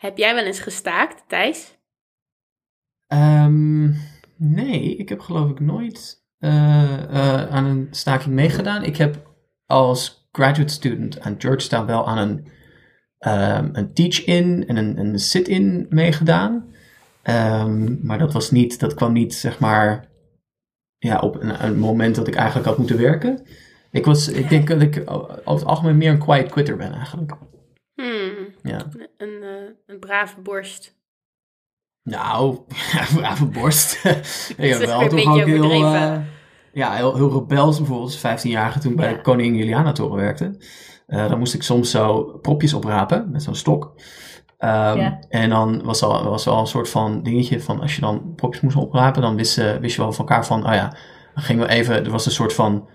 Heb jij wel eens gestaakt, Thijs? Ehm, nee, ik heb geloof ik nooit eh, eh, aan een staking meegedaan. Ik heb als graduate student aan Georgetown wel aan een, ehm, een teach-in en een, een sit-in meegedaan. Ehm, maar dat was niet, dat kwam niet zeg maar ja, op een, een moment dat ik eigenlijk had moeten werken. Ik, was, ik denk dat ik over het algemeen meer een quiet quitter ben eigenlijk. Ja. een, eh, een brave borst. Nou, brave borst. ik heb weer wel toch ook heel, eh, ja, heel, heel rebels. Bijvoorbeeld als 15-jarige toen bij de Koningin Juliana Toren werkte. Eh, dan moest ik soms zo propjes oprapen met zo'n stok. Ehm, Ja. En dan was al, was al een soort van dingetje van als je dan propjes moest oprapen, dan wist, wist je wel van elkaar van, oh ja, dan gingen we even, er was een soort van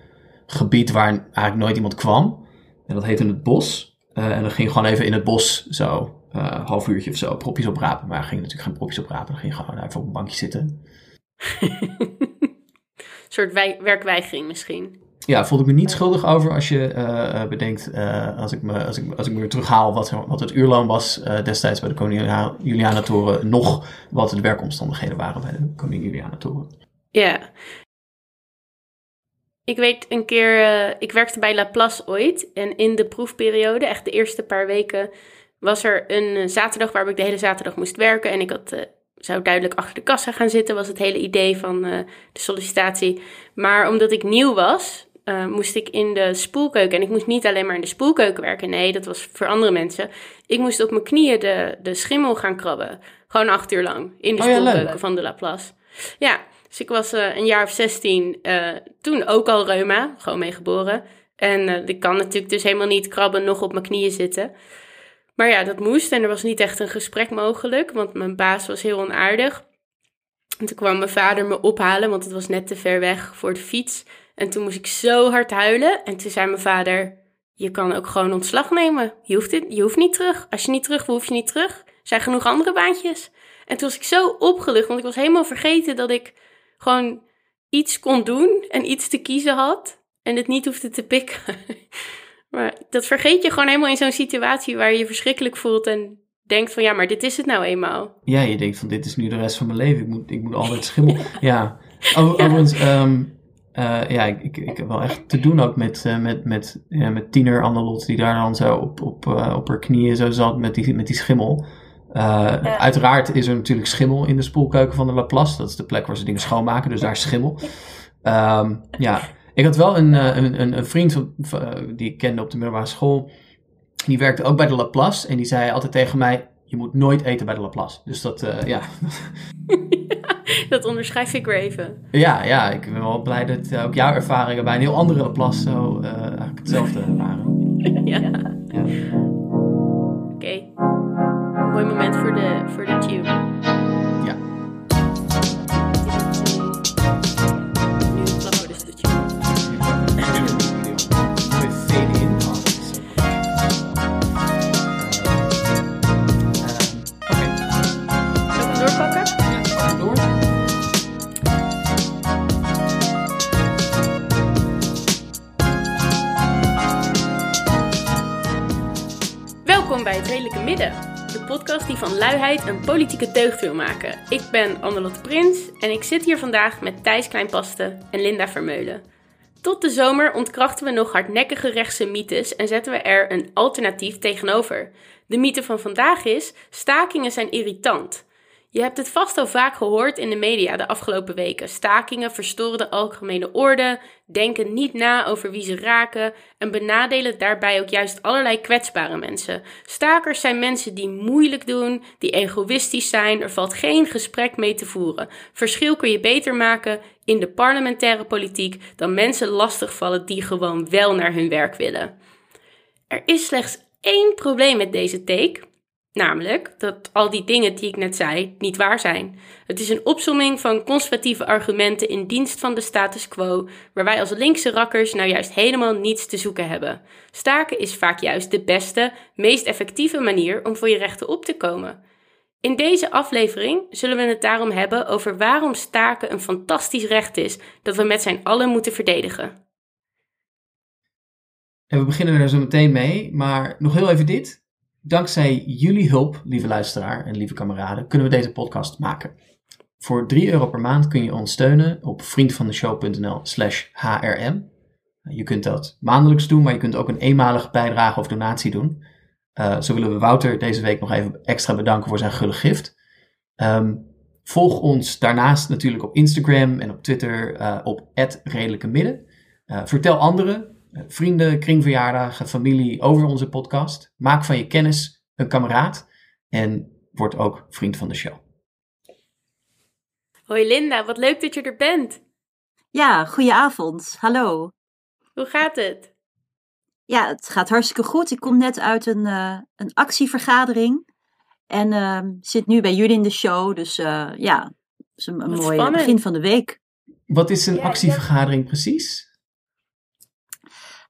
gebied waar eigenlijk nooit iemand kwam. En dat heette het bos. Eh, en dan ging gewoon even in het bos zo, een half uurtje of zo, propjes oprapen. Maar ging natuurlijk geen propjes oprapen, dan ging gewoon even op een bankje zitten. Een soort werkweigering misschien. Ja, voelde ik me niet schuldig over als je eh, bedenkt, als, ik me, als, ik, als ik me weer terughaal wat, wat het uurloon was destijds bij de Koningin Juliana Toren, nog wat de werkomstandigheden waren bij de Koningin Juliana Toren. Ja. Ik weet een keer, eh, ik werkte bij Laplace ooit. En in de proefperiode, echt de eerste paar weken, was er een eh, zaterdag waarop ik de hele zaterdag moest werken. En ik had, eh, zou duidelijk achter de kassa gaan zitten, was het hele idee van de sollicitatie. Maar omdat ik nieuw was, moest ik in de spoelkeuken. En ik moest niet alleen maar in de spoelkeuken werken. Nee, dat was voor andere mensen. Ik moest op mijn knieën de, de schimmel gaan krabben. Gewoon acht uur lang. In de Oh ja, leuk. spoelkeuken van de Laplace. Ja, dus ik was eh, een jaar of 16, eh, toen ook al reuma, gewoon mee geboren. En eh, ik kan natuurlijk dus helemaal niet krabben, nog op mijn knieën zitten. Maar ja, dat moest en er was niet echt een gesprek mogelijk, want mijn baas was heel onaardig. En toen kwam mijn vader me ophalen, want het was net te ver weg voor de fiets. En toen moest ik zo hard huilen. En toen zei mijn vader, je kan ook gewoon ontslag nemen. Je hoeft, je hoeft niet terug. Als je niet terug wil, hoef je niet terug. Er zijn genoeg andere baantjes. En toen was ik zo opgelucht, want ik was helemaal vergeten dat ik gewoon iets kon doen en iets te kiezen had. En het niet hoefde te pikken. maar dat vergeet je gewoon helemaal in zo'n situatie waar je je verschrikkelijk voelt en denkt van ja, maar dit is het nou eenmaal. Ja, je denkt van dit is nu de rest van mijn leven. Ik moet, ik moet altijd schimmel. ja. Overigens, ehm, eh, ja, ik, ik, ik heb wel echt te doen ook met, eh, met, met, ja, met tiener Annelot die daar dan zo op, op, eh, op haar knieën zo zat met die, met die schimmel. Eh, Uiteraard is er natuurlijk schimmel in de spoelkeuken van de Laplace. Dat is de plek waar ze dingen schoonmaken, dus daar is schimmel. Ehm, ja, ik had wel een, eh, een, een, een vriend eh, die ik kende op de middelbare school. Die werkte ook bij de Laplace en die zei altijd tegen mij: Je moet nooit eten bij de Laplace. Dus dat, ja. Dat onderschrijf ik weer even. ja, ja, ik ben wel blij dat ook jouw ervaringen bij een heel andere Laplace zo eigenlijk hetzelfde waren. ja. Ja. Mooi moment voor de, voor de tune. Ja. Nu klappen we dus de tune. Doorpakken? ja, door. Welkom bij Het Redelijke Midden. Podcast die van luiheid een politieke deugd wil maken. Ik ben Annelotte Prins en ik zit hier vandaag met Thijs Kleinpaste en Linda Vermeulen. Tot de zomer ontkrachten we nog hardnekkige rechtse mythes en zetten we er een alternatief tegenover. De mythe van vandaag is: stakingen zijn irritant. Je hebt het vast al vaak gehoord in de media de afgelopen weken. Stakingen verstoren de algemene orde, denken niet na over wie ze raken en benadelen daarbij ook juist allerlei kwetsbare mensen. Stakers zijn mensen die moeilijk doen, die egoïstisch zijn, er valt geen gesprek mee te voeren. Verschil kun je beter maken in de parlementaire politiek dan mensen lastigvallen die gewoon wel naar hun werk willen. Er is slechts één probleem met deze take. Namelijk dat al die dingen die ik net zei niet waar zijn. Het is een opsomming van conservatieve argumenten in dienst van de status quo, waar wij als linkse rakkers nou juist helemaal niets te zoeken hebben. Staken is vaak juist de beste, meest effectieve manier om voor je rechten op te komen. In deze aflevering zullen we het daarom hebben over waarom staken een fantastisch recht is dat we met z'n allen moeten verdedigen. En we beginnen er zo meteen mee, maar nog heel even dit. Dankzij jullie hulp, lieve luisteraar en lieve kameraden, kunnen we deze podcast maken. Voor 3 euro per maand kun je ons steunen op vriendvandeshow.nl slash hrm. Je kunt dat maandelijks doen, maar je kunt ook een eenmalige bijdrage of donatie doen. Uh, zo willen we Wouter deze week nog even extra bedanken voor zijn gulle gift. Um, volg ons daarnaast natuurlijk op Instagram en op Twitter uh, op redelijke midden. Uh, vertel anderen, vrienden, kringverjaardagen, familie over onze podcast. Maak van je kennis een kameraad en word ook vriend van de show. Hoi Linda, wat leuk dat je er bent. Ja, goedenavond. Hallo. Hoe gaat het? Ja, het gaat hartstikke goed. Ik kom net uit een, uh, een actievergadering. En uh, zit nu bij jullie in de show. Dus uh, ja, het is een, een mooi begin van de week. Wat is een ja, actievergadering ja. precies?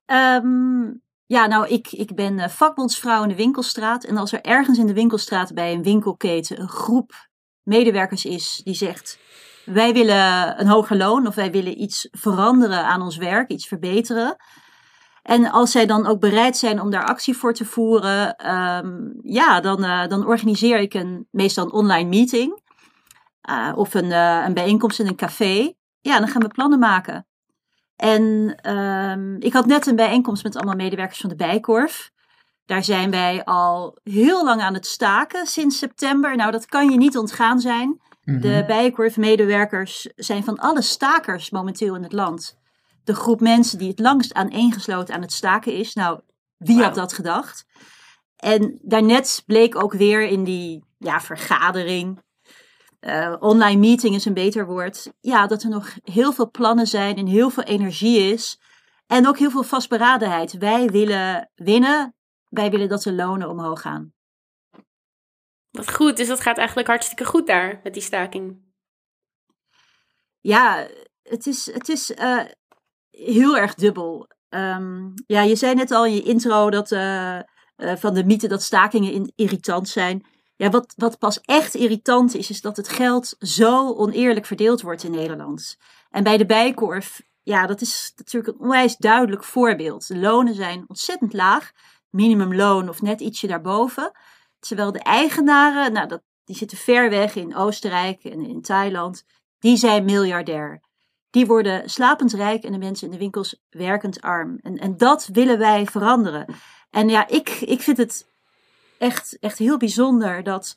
Um, ja, nou, ik, ik ben vakbondsvrouw in de winkelstraat. En als er ergens in de winkelstraat bij een winkelketen een groep medewerkers is die zegt: Wij willen een hoger loon of wij willen iets veranderen aan ons werk, iets verbeteren. En als zij dan ook bereid zijn om daar actie voor te voeren, um, ja, dan, uh, dan organiseer ik een, meestal een online meeting. Uh, of een, een bijeenkomst in een café. Ja, dan gaan we plannen maken. En um, ik had net een bijeenkomst met allemaal medewerkers van de Bijkorf. Daar zijn wij al heel lang aan het staken sinds september. Nou, dat kan je niet ontgaan zijn. Mm -hmm. De Bijenkorf-medewerkers zijn van alle stakers momenteel in het land de groep mensen die het langst aaneengesloten aan het staken is. Nou, wie wow. had dat gedacht? En daarnet bleek ook weer in die ja, vergadering, uh, online meeting is een beter woord, ja, dat er nog heel veel plannen zijn en heel veel energie is. En ook heel veel vastberadenheid. Wij willen winnen, wij willen dat de lonen omhoog gaan. Wat goed, dus dat gaat eigenlijk hartstikke goed daar met die staking. Ja, het is, het is uh, heel erg dubbel. Um, ja, je zei net al in je intro dat, uh, uh, van de mythe dat stakingen in, irritant zijn. Ja, wat, wat pas echt irritant is, is dat het geld zo oneerlijk verdeeld wordt in Nederland. En bij de bijkorf, ja, dat is natuurlijk een onwijs duidelijk voorbeeld. De lonen zijn ontzettend laag, minimumloon of net ietsje daarboven. Terwijl de eigenaren, nou, dat, die zitten ver weg in Oostenrijk en in Thailand, die zijn miljardair die worden slapend rijk en de mensen in de winkels werkend arm. En, en dat willen wij veranderen. En ja, ik, ik vind het echt, echt heel bijzonder dat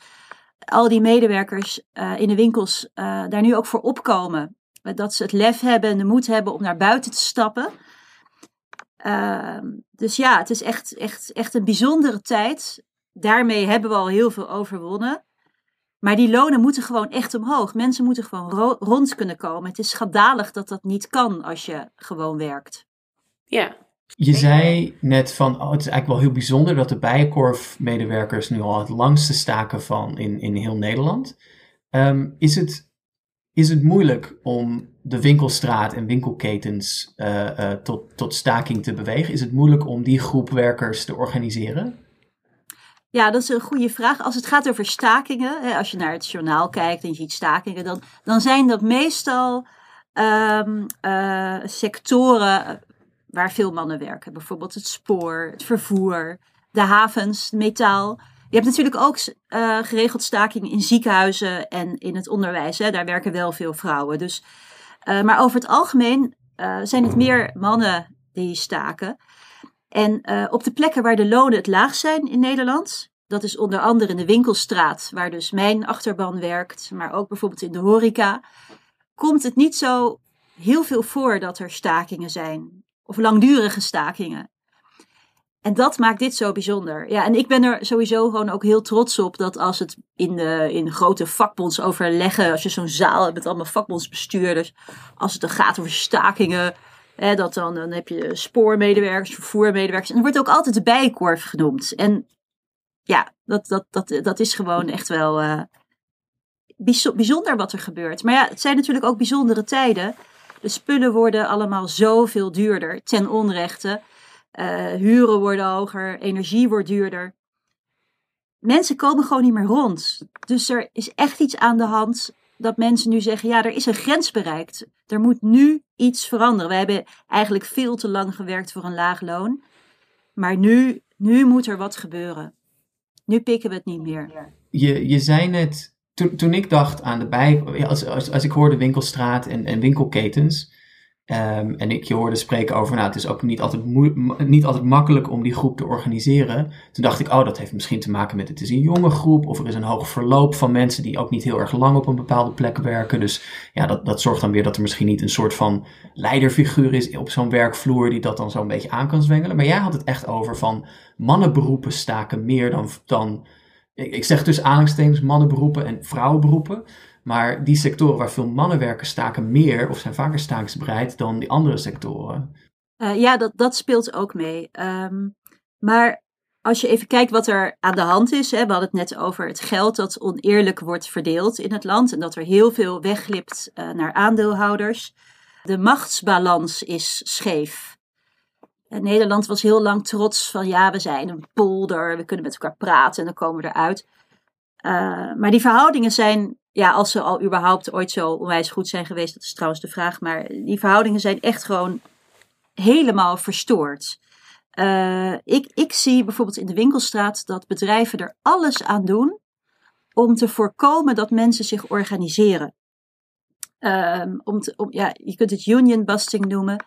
al die medewerkers uh, in de winkels uh, daar nu ook voor opkomen. Dat ze het lef hebben en de moed hebben om naar buiten te stappen. Uh, dus ja, het is echt, echt, echt een bijzondere tijd. Daarmee hebben we al heel veel overwonnen. Maar die lonen moeten gewoon echt omhoog. Mensen moeten gewoon rond kunnen komen. Het is schandalig dat dat niet kan als je gewoon werkt. Ja. Je zei net van, oh, het is eigenlijk wel heel bijzonder dat de Bijenkorf-medewerkers nu al het langste staken van in, in heel Nederland. Um, is, het, is het moeilijk om de winkelstraat en winkelketens uh, uh, tot, tot staking te bewegen? Is het moeilijk om die groep werkers te organiseren? Ja, dat is een goede vraag. Als het gaat over stakingen, hè, als je naar het journaal kijkt en je ziet stakingen, dan, dan zijn dat meestal um, uh, sectoren waar veel mannen werken. Bijvoorbeeld het spoor, het vervoer, de havens, metaal. Je hebt natuurlijk ook uh, geregeld stakingen in ziekenhuizen en in het onderwijs. Hè. Daar werken wel veel vrouwen. Dus, uh, maar over het algemeen zijn het meer mannen die staken. En op de plekken waar de lonen het laag zijn in Nederland, dat is onder andere in de winkelstraat, waar dus mijn achterban werkt, maar ook bijvoorbeeld in de horeca, komt het niet zo heel veel voor dat er stakingen zijn. Of langdurige stakingen. En dat maakt dit zo bijzonder. Ja, en ik ben er sowieso gewoon ook heel trots op dat als het in de, in grote vakbondsoverleggen, als je zo'n zaal hebt met allemaal vakbondsbestuurders, als het dan gaat over stakingen, Hè, dat dan, dan heb je spoormedewerkers, vervoermedewerkers. En er wordt ook altijd de bijenkorf genoemd. En ja, dat, dat, dat, dat is gewoon echt wel uh, bijzonder wat er gebeurt. Maar ja, het zijn natuurlijk ook bijzondere tijden. De spullen worden allemaal zoveel duurder ten onrechte. Uh, huren worden hoger, energie wordt duurder. Mensen komen gewoon niet meer rond. Dus er is echt iets aan de hand dat mensen nu zeggen: ja, er is een grens bereikt. Er moet nu iets veranderen. We hebben eigenlijk veel te lang gewerkt voor een laag loon. Maar nu, nu moet er wat gebeuren. Nu pikken we het niet meer. Je, je zei net, toen, ik dacht aan de bij, als, als, als ik hoorde winkelstraat en, en winkelketens, Ehm, en ik je hoorde spreken over, nou, het is ook niet altijd, niet altijd makkelijk om die groep te organiseren. Toen dacht ik, oh, dat heeft misschien te maken met het is een jonge groep, of er is een hoog verloop van mensen die ook niet heel erg lang op een bepaalde plek werken. Dus ja, dat, dat zorgt dan weer dat er misschien niet een soort van leiderfiguur is op zo'n werkvloer die dat dan zo'n beetje aan kan zwengelen. Maar jij had het echt over van mannenberoepen staken meer dan, dan ik zeg dus aanhalingstekens mannenberoepen en vrouwenberoepen. Maar die sectoren waar veel mannen werken staken meer of zijn vaker stakingsbereid dan die andere sectoren. Uh, ja, dat, dat speelt ook mee. Um, maar als je even kijkt wat er aan de hand is. Hè, we hadden het net over het geld dat oneerlijk wordt verdeeld in het land. En dat er heel veel wegglipt uh, naar aandeelhouders. De machtsbalans is scheef. En Nederland was heel lang trots van ja, we zijn een polder, we kunnen met elkaar praten en dan komen we eruit. Uh, maar die verhoudingen zijn ja, als ze al überhaupt ooit zo onwijs goed zijn geweest, dat is trouwens de vraag. Maar die verhoudingen zijn echt gewoon helemaal verstoord. Uh, ik, ik zie bijvoorbeeld in de winkelstraat dat bedrijven er alles aan doen om te voorkomen dat mensen zich organiseren. Um, om te, om, ja, je kunt het union busting noemen.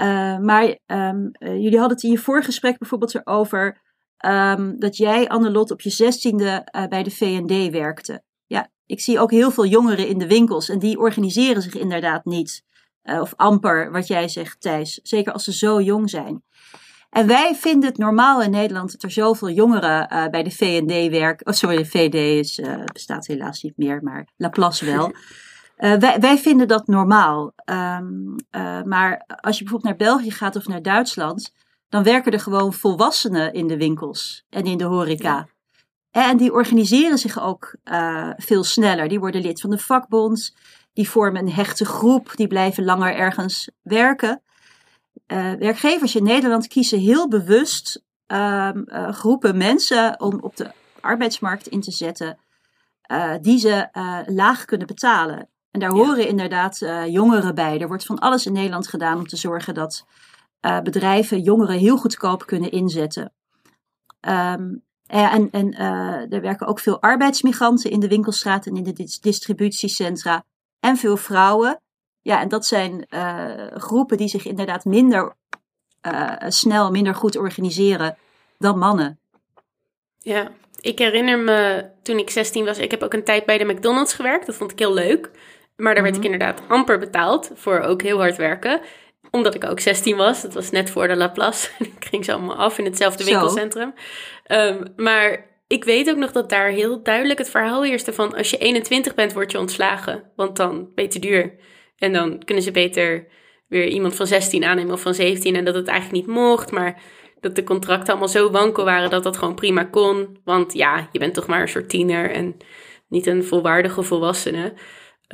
Uh, maar um, jullie hadden het in je voorgesprek bijvoorbeeld erover um, dat jij, Annelot, op je zestiende uh, bij de VND werkte ik zie ook heel veel jongeren in de winkels en die organiseren zich inderdaad niet. Of amper, wat jij zegt, Thijs. Zeker als ze zo jong zijn. En wij vinden het normaal in Nederland dat er zoveel jongeren bij de VND werken. Oh, sorry, de VD is, bestaat helaas niet meer, maar Laplace wel. wij, wij, vinden dat normaal. Um, maar als je bijvoorbeeld naar België gaat of naar Duitsland, dan werken er gewoon volwassenen in de winkels en in de horeca. En die organiseren zich ook uh, veel sneller. Die worden lid van de vakbond. Die vormen een hechte groep. Die blijven langer ergens werken. Werkgevers in Nederland kiezen heel bewust uh, groepen mensen om op de arbeidsmarkt in te zetten. die ze laag kunnen betalen. En daar horen inderdaad jongeren bij. Er wordt van alles in Nederland gedaan om te zorgen dat bedrijven jongeren heel goedkoop kunnen inzetten. Um, uh, en en uh, er werken ook veel arbeidsmigranten in de winkelstraat en in de distributiecentra. En veel vrouwen. Ja, en dat zijn groepen die zich inderdaad minder snel, minder goed organiseren dan mannen. Ja, ik herinner me toen ik 16 was, ik heb ook een tijd bij de McDonald's gewerkt. Dat vond ik heel leuk. Maar daar werd ik mhm. inderdaad amper betaald voor ook heel hard werken omdat ik ook 16 was. Dat was net voor de Laplace. ik ging ze allemaal af in hetzelfde winkelcentrum. Um, maar ik weet ook nog dat daar heel duidelijk het verhaal heerste van... als je 21 bent, word je ontslagen. Want dan ben je te duur. En dan kunnen ze beter weer iemand van 16 aannemen of van 17. En dat het eigenlijk niet mocht, maar dat de contracten allemaal zo wankel waren... dat dat gewoon prima kon. Want ja, je bent toch maar een soort tiener en niet een volwaardige volwassene...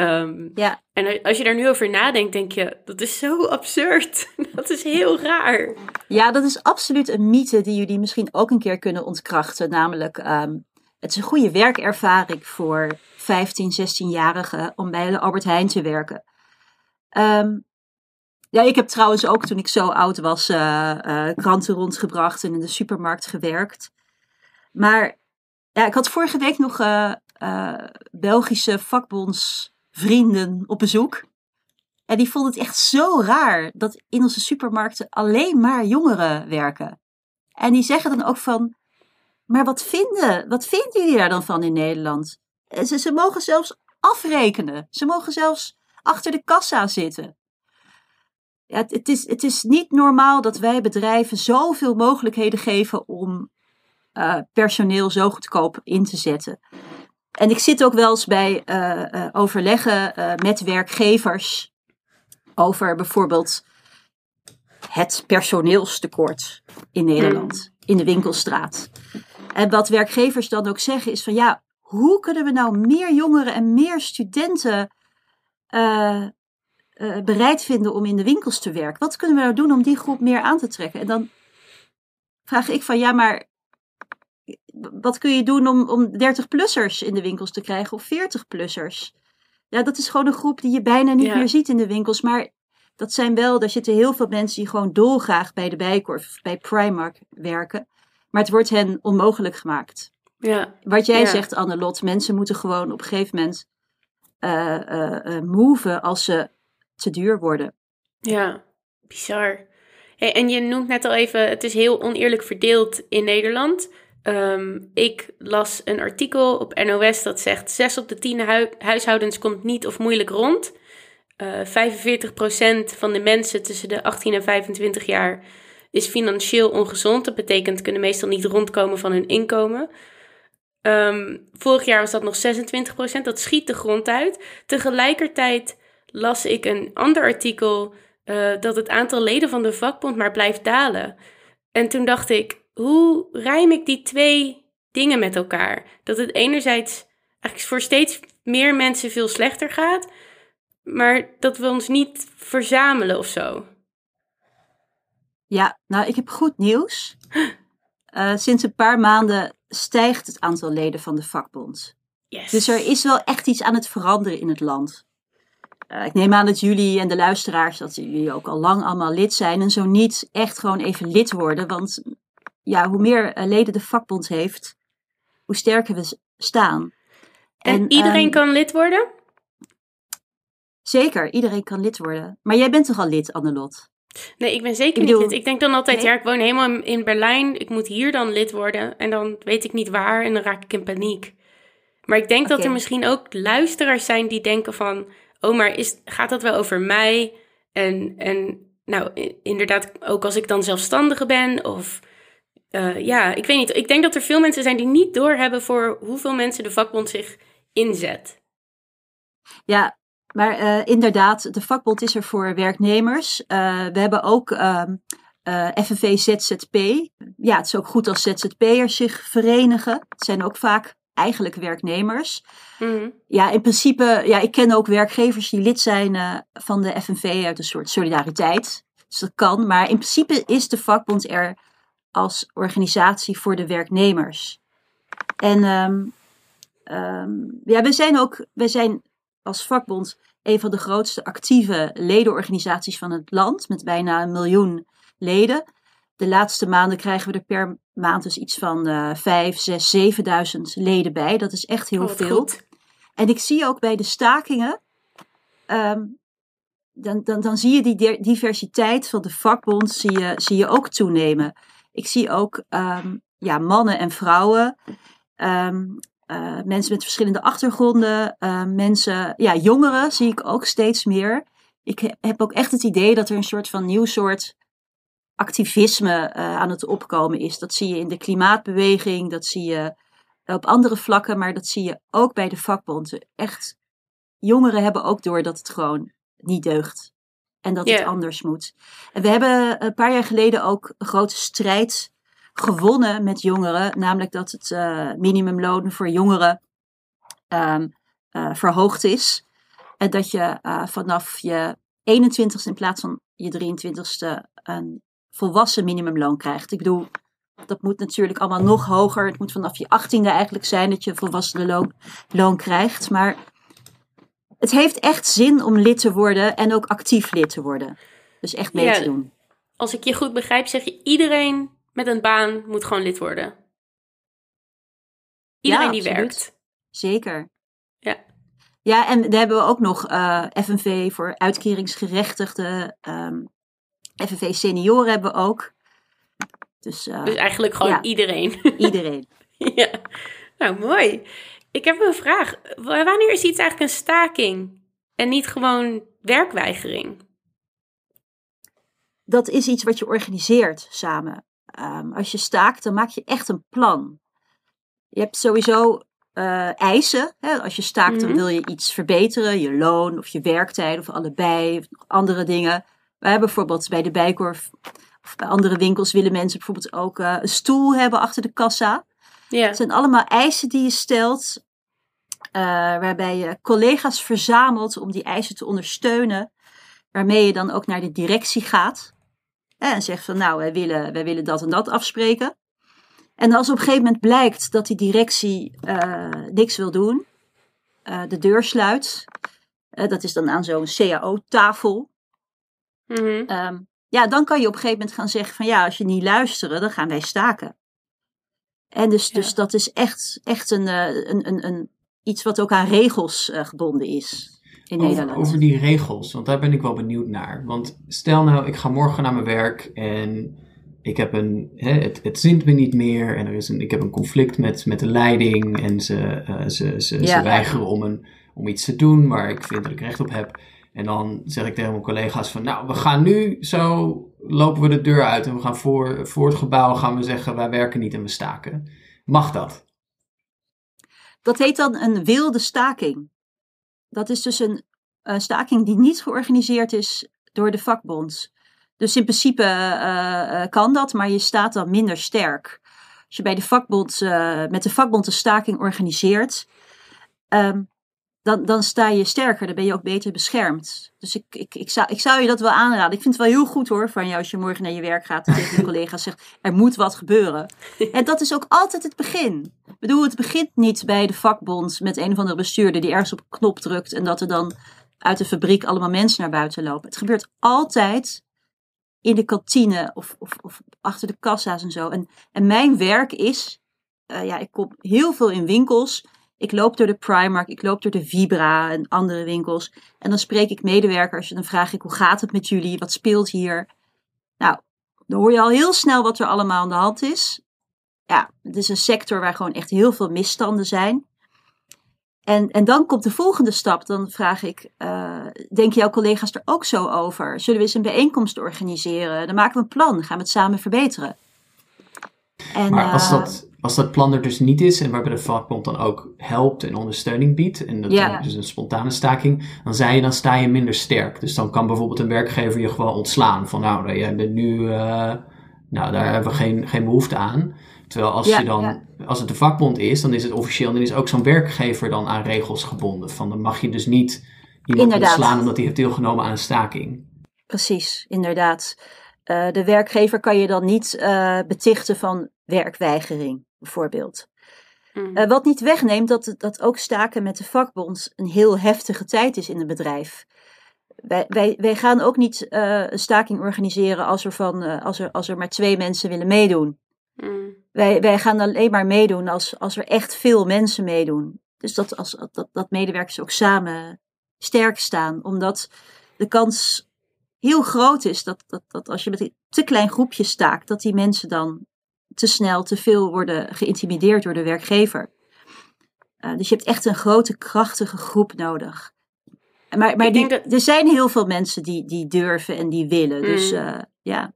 Um, ja. En als je daar nu over nadenkt, denk je, dat is zo absurd. dat is heel raar. Ja, dat is absoluut een mythe die jullie misschien ook een keer kunnen ontkrachten. Namelijk, um, het is een goede werkervaring voor 15, 16-jarigen om bij de Albert Heijn te werken. Um, ja, ik heb trouwens ook toen ik zo oud was uh, uh, kranten rondgebracht en in de supermarkt gewerkt. Maar ja, ik had vorige week nog uh, Belgische vakbonds vrienden op bezoek. En die vonden het echt zo raar dat in onze supermarkten alleen maar jongeren werken. En die zeggen dan ook van, maar wat vinden, wat vinden jullie daar dan van in Nederland? Ze, ze mogen zelfs afrekenen. Ze mogen zelfs achter de kassa zitten. Ja, het, is, het is niet normaal dat wij bedrijven zoveel mogelijkheden geven om uh, personeel zo goedkoop in te zetten. En ik zit ook wel eens bij uh, uh, overleggen uh, met werkgevers over bijvoorbeeld het personeelstekort in Nederland, mm. in de winkelstraat. En wat werkgevers dan ook zeggen is van ja, hoe kunnen we nou meer jongeren en meer studenten bereid vinden om in de winkels te werken? Wat kunnen we nou doen om die groep meer aan te trekken? En dan vraag ik van ja, maar wat kun je doen om, om 30-plussers in de winkels te krijgen of 40-plussers? Ja, dat is gewoon een groep die je bijna niet meer ziet in de winkels. Maar dat zijn wel, daar zitten heel veel mensen die gewoon dolgraag bij de Bijkorf of bij Primark werken. Maar het wordt hen onmogelijk gemaakt. Ja, Wat jij Ja. zegt, Annelot, mensen moeten gewoon op een gegeven moment moven als ze te duur worden. ja, bizar. Hey, en je noemt net al even, het is heel oneerlijk verdeeld in Nederland. Ehm, ik las een artikel op NOS dat zegt: 6 op de 10 hui- huishoudens komt niet of moeilijk rond. Eh 45% van de mensen tussen de 18 en 25 jaar is financieel ongezond. Dat betekent kunnen meestal niet rondkomen van hun inkomen. Ehm, vorig jaar was dat nog 26%. Dat schiet de grond uit. Tegelijkertijd las ik een ander artikel eh, dat het aantal leden van de vakbond maar blijft dalen. En toen dacht ik, hoe rijm ik die twee dingen met elkaar? Dat het enerzijds eigenlijk voor steeds meer mensen veel slechter gaat, maar dat we ons niet verzamelen of zo. Ja, nou, ik heb goed nieuws. Eh, sinds een paar maanden stijgt het aantal leden van de vakbond. Yes. Dus er is wel echt iets aan het veranderen in het land. Eh, ik neem aan dat jullie en de luisteraars, dat jullie ook al lang allemaal lid zijn. En zo niet echt gewoon even lid worden. Want ja, hoe meer eh, leden de vakbond heeft, hoe sterker we staan. en, iedereen ehm, kan lid worden? Zeker, iedereen kan lid worden. Maar jij bent toch al lid, Annelot? Nee, ik ben zeker Ik niet lid. Ik denk dan altijd, Nee? ja, ik woon helemaal in- Berlijn. Ik moet hier dan lid worden. En dan weet ik niet waar en dan raak ik in paniek. Maar ik denk dat er misschien ook luisteraars zijn die denken van... Oh, maar is, gaat dat wel over mij? En, en nou, inderdaad, ook als ik dan zelfstandige ben of... eh, ja, ik weet niet. Ik denk dat er veel mensen zijn die niet doorhebben voor hoeveel mensen de vakbond zich inzet. Ja, maar eh, inderdaad, de vakbond is er voor werknemers. Eh, we hebben ook ehm eh, FNV ZZP. Ja, het is ook goed als ZZP'ers zich verenigen. Het zijn ook vaak eigenlijk werknemers. Mhm. Ja, in principe, ja, ik ken ook werkgevers die lid zijn van de FNV uit een soort solidariteit. Dus dat kan. Maar in principe is de vakbond er als organisatie voor de werknemers. En ehm, ehm, ja, we zijn ook, we zijn als vakbond een van de grootste actieve ledenorganisaties van het land, met bijna een miljoen leden. De laatste maanden krijgen we er per maand dus iets van eh 5, 6, 7000 leden bij. Dat is echt heel Oh, veel. goed. En ik zie ook bij de stakingen, ehm, dan, dan, dan zie je die di- diversiteit van de vakbond zie je, zie je ook toenemen. Ik zie ook ehm, ja, mannen en vrouwen, ehm, eh, mensen met verschillende achtergronden, eh, mensen, ja, jongeren zie ik ook steeds meer. Ik he- heb ook echt het idee dat er een soort van nieuw soort activisme eh, aan het opkomen is. Dat zie je in de klimaatbeweging, dat zie je op andere vlakken, maar dat zie je ook bij de vakbond. Echt, jongeren hebben ook door dat het gewoon niet deugt. En dat het anders moet. En we hebben een paar jaar geleden ook een grote strijd gewonnen met jongeren. Namelijk dat het eh, minimumloon voor jongeren ehm, eh, verhoogd is. En dat je eh, vanaf je 21ste in plaats van je 23ste een volwassen minimumloon krijgt. Ik bedoel, dat moet natuurlijk allemaal nog hoger. Het moet vanaf je 18e eigenlijk zijn dat je een volwassen loon, loon krijgt. Maar het heeft echt zin om lid te worden en ook actief lid te worden. Dus echt mee Ja. te doen. Als ik je goed begrijp, zeg je iedereen met een baan moet gewoon lid worden. Iedereen die werkt. Zeker. Ja. Ja, en daar hebben we ook nog eh, FNV voor uitkeringsgerechtigden. ehm, FNV senioren hebben we ook. Dus eh, Dus eigenlijk gewoon Ja. iedereen. iedereen. ja. Nou, mooi. Ik heb een vraag. Wanneer is iets eigenlijk een staking en niet gewoon werkweigering? dat is iets wat je organiseert samen. Ehm, als je staakt, dan maak je echt een plan. Je hebt sowieso eh, eisen. Hè? Als je staakt, dan Mhm. wil je iets verbeteren. Je loon of je werktijd of allebei. Of andere dingen. Hebben bijvoorbeeld bij de Bijkorf of bij andere winkels willen mensen bijvoorbeeld ook eh, een stoel hebben achter de kassa. Ja. Het zijn allemaal eisen die je stelt, waarbij je collega's verzamelt om die eisen te ondersteunen, waarmee je dan ook naar de directie gaat en zegt van nou, wij willen, wij willen dat en dat afspreken. En als op een gegeven moment blijkt dat die directie eh, niks wil doen, eh, de deur sluit, eh, dat is dan aan zo'n CAO-tafel, Mhm. Ehm, ja, dan kan je op een gegeven moment gaan zeggen van ja, als je niet luistert, dan gaan wij staken. En dus, Ja. dus dat is echt, echt een, eh, een, een, een, iets wat ook aan regels eh, gebonden is in Over, Nederland. over die regels, want daar ben ik wel benieuwd naar. Want stel nou, ik ga morgen naar mijn werk en ik heb een, hè, het, het zint me niet meer en er is een, ik heb een conflict met, met de leiding en ze, eh, ze, ze, Ja. ze weigeren om, een, om iets te doen waar ik vind dat ik recht op heb. En dan zeg ik tegen mijn collega's van, nou, we gaan nu zo, lopen we de deur uit en we gaan voor, voor het gebouw gaan we zeggen, wij werken niet en we staken. Mag dat? Dat heet dan een wilde staking. Dat is dus een, een staking die niet georganiseerd is door de vakbond. Dus in principe eh, eh, kan dat, maar je staat dan minder sterk. Als je bij de vakbond, eh, met de vakbond een staking organiseert, ehm, dan, dan sta je sterker, dan ben je ook beter beschermd. Dus ik, ik, ik, zou, ik zou je dat wel aanraden. Ik vind het wel heel goed hoor van jou als je morgen naar je werk gaat en tegen je collega's zegt, er moet wat gebeuren. En dat is ook altijd het begin. Ik bedoel, het begint niet bij de vakbond met een of andere bestuurder die ergens op een knop drukt en dat er dan uit de fabriek allemaal mensen naar buiten lopen. Het gebeurt altijd in de kantine of, of, of achter de kassa's en zo. En, en mijn werk is, eh, ja, ik kom heel veel in winkels. Ik loop door de Primark, ik loop door de Vibra en andere winkels. En dan spreek ik medewerkers en dan vraag ik, hoe gaat het met jullie? Wat speelt hier? Nou, dan hoor je al heel snel wat er allemaal aan de hand is. Ja, het is een sector waar gewoon echt heel veel misstanden zijn. En, en dan komt de volgende stap. Dan vraag ik, eh, denken jouw collega's er ook zo over? Zullen we eens een bijeenkomst organiseren? Dan maken we een plan, gaan we het samen verbeteren. En, Maar als eh, dat, als dat plan er dus niet is en waarbij de vakbond dan ook helpt en ondersteuning biedt, en dat Ja. is dus een spontane staking, dan, zei je, dan sta je minder sterk. Dus dan kan bijvoorbeeld een werkgever je gewoon ontslaan. Van nou, jij bent nu, eh, nou daar hebben we geen, geen behoefte aan. Terwijl als, Ja, je dan, ja. als het de vakbond is, dan is het officieel, dan is ook zo'n werkgever dan aan regels gebonden. Van dan mag je dus niet iemand Inderdaad. ontslaan omdat hij heeft deelgenomen aan een staking. Precies, inderdaad. Eh, de werkgever kan je dan niet eh, betichten van werkweigering, bijvoorbeeld. Mm. Eh, wat niet wegneemt dat, dat ook staken met de vakbond een heel heftige tijd is in een bedrijf. Wij, wij, wij gaan ook niet eh, een staking organiseren als er, van, eh, als, er, als er maar twee mensen willen meedoen. Mm. Wij, wij gaan alleen maar meedoen als, als er echt veel mensen meedoen. Dus dat, als, dat, dat medewerkers ook samen sterk staan. Omdat de kans heel groot is dat, dat, dat als je met een te klein groepje staakt, dat die mensen dan te snel, te veel worden geïntimideerd door de werkgever. Eh, dus je hebt echt een grote, krachtige groep nodig. Maar, maar Ik die, denk dat- er zijn heel veel mensen die, die durven en die willen. Dus Mm. eh, ja.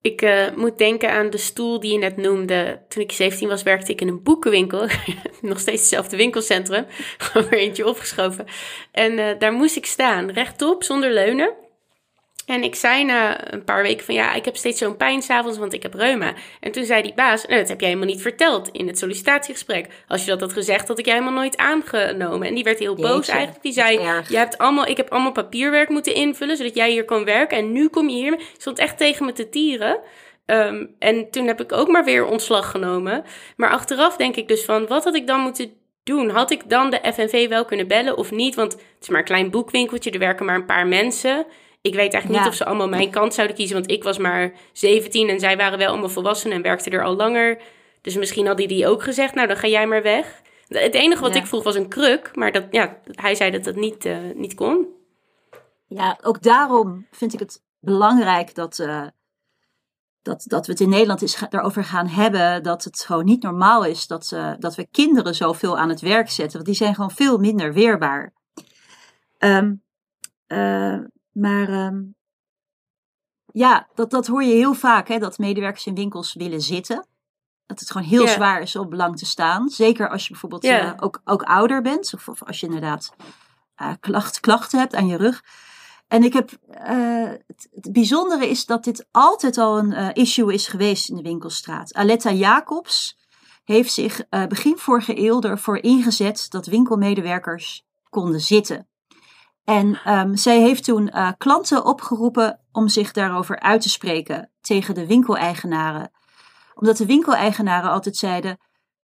Ik eh, moet denken aan de stoel die je net noemde. Toen ik 17 was, werkte ik in een boekenwinkel. Nog steeds hetzelfde winkelcentrum. Gewoon weer eentje opgeschoven. En daar moest ik staan, rechtop, zonder leunen. En ik zei na een paar weken van ja, ik heb steeds zo'n pijn s'avonds, want ik heb reuma. En toen zei die baas, nou, dat heb jij helemaal niet verteld in het sollicitatiegesprek. Als je dat had gezegd, had ik jij helemaal nooit aangenomen. En die werd heel boos Jeetje, eigenlijk. Die zei, je hebt allemaal, ik heb allemaal papierwerk moeten invullen, zodat jij hier kon werken. En nu kom je hier. Ik stond echt tegen me te tieren. Ehm, en toen heb ik ook maar weer ontslag genomen. Maar achteraf denk ik dus van, wat had ik dan moeten doen? Had ik dan de FNV wel kunnen bellen of niet? Want het is maar een klein boekwinkeltje, er werken maar een paar mensen. Ik weet eigenlijk niet of ze allemaal mijn kant zouden kiezen, want ik was maar 17 en zij waren wel allemaal volwassenen en werkten er al langer. Dus misschien had hij die ook gezegd, nou dan ga jij maar weg. Het enige wat Ja. ik vroeg was een kruk, maar dat, ja, hij zei dat dat niet, eh, niet kon. Ja, ook daarom vind ik het belangrijk dat, eh, dat, dat we het in Nederland eens daarover gaan hebben. Dat het gewoon niet normaal is dat, eh, dat we kinderen zoveel aan het werk zetten. Want die zijn gewoon veel minder weerbaar. Ehm, eh, maar ehm, ja, dat, dat hoor je heel vaak, hè, dat medewerkers in winkels willen zitten. Dat het gewoon heel zwaar is om belang te staan. Zeker als je bijvoorbeeld eh, ook, ook ouder bent. Of, of als je inderdaad eh, klacht, klachten hebt aan je rug. En ik heb, eh, het, het bijzondere is dat dit altijd al een issue is geweest in de winkelstraat. Aletta Jacobs heeft zich begin vorige eeuw ervoor ingezet dat winkelmedewerkers konden zitten. En ehm, zij heeft toen eh, klanten opgeroepen om zich daarover uit te spreken tegen de winkeleigenaren. Omdat de winkeleigenaren altijd zeiden,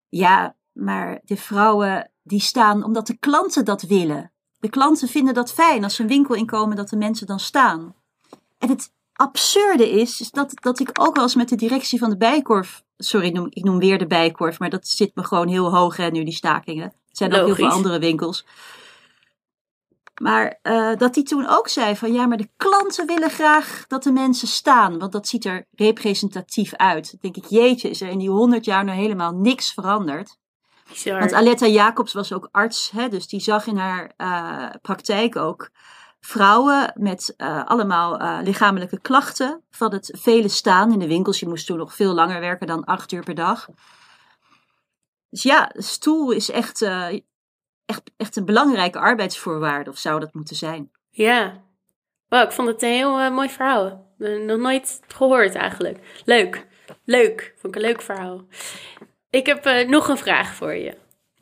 ja, maar de vrouwen die staan omdat de klanten dat willen. De klanten vinden dat fijn als ze een winkel inkomen dat de mensen dan staan. En het, absurde is, is dat, dat ik ook wel eens met de directie van de Bijkorf. Sorry, ik noem, ik noem weer de Bijkorf, maar dat zit me gewoon heel hoog hè, nu, die stakingen. Het zijn ook heel veel andere winkels. Maar eh, dat die toen ook zei van ja, maar de klanten willen graag dat de mensen staan, want dat ziet er representatief uit. Dan denk ik, jeetje, is er in die honderd jaar nou helemaal niks veranderd? Bizar. Want Aletta Jacobs was ook arts, hè, dus die zag in haar eh, praktijk ook vrouwen met eh, allemaal lichamelijke klachten van het vele staan in de winkels. Je moest toen nog veel langer werken dan acht uur per dag. Dus ja, stoel is echt, echt, echt een belangrijke arbeidsvoorwaarde, of zou dat moeten zijn? Ja. Wow, ik vond het een heel eh, mooi verhaal. Eh, Nog nooit gehoord eigenlijk. Leuk. Leuk. Vond ik een leuk verhaal. Ik heb eh, nog een vraag voor je.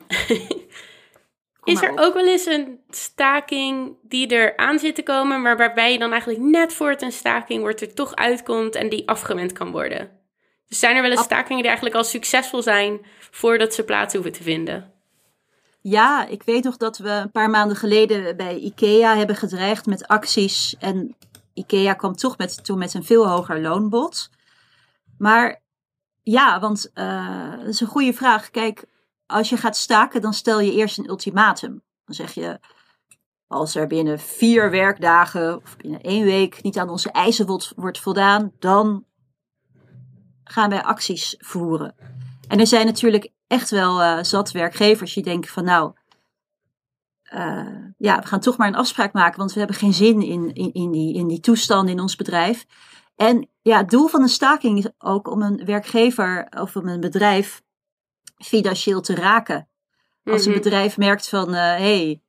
Is er ook wel eens een staking die er aan zit te komen, maar waarbij je dan eigenlijk net voor het een staking wordt er toch uitkomt en die afgewend kan worden? Dus zijn er wel eens stakingen die eigenlijk al succesvol zijn voordat ze plaats hoeven te vinden? Ja, ik weet nog dat we een paar maanden geleden bij IKEA hebben gedreigd met acties. En IKEA kwam toch met, toen met een veel hoger loonbod. Maar ja, want eh, dat is een goede vraag. Kijk, als je gaat staken, dan stel je eerst een ultimatum. Dan zeg je, als er binnen vier werkdagen of binnen één week niet aan onze eisen wordt, wordt voldaan, dan gaan wij acties voeren. En er zijn natuurlijk echt wel eh, zat werkgevers die denken van nou, eh, ja, we gaan toch maar een afspraak maken, want we hebben geen zin in, in, in, die, in die toestand in ons bedrijf. En ja, het doel van een staking is ook om een werkgever of om een bedrijf financieel te raken. Als een Mhm. bedrijf merkt van, hé, hey,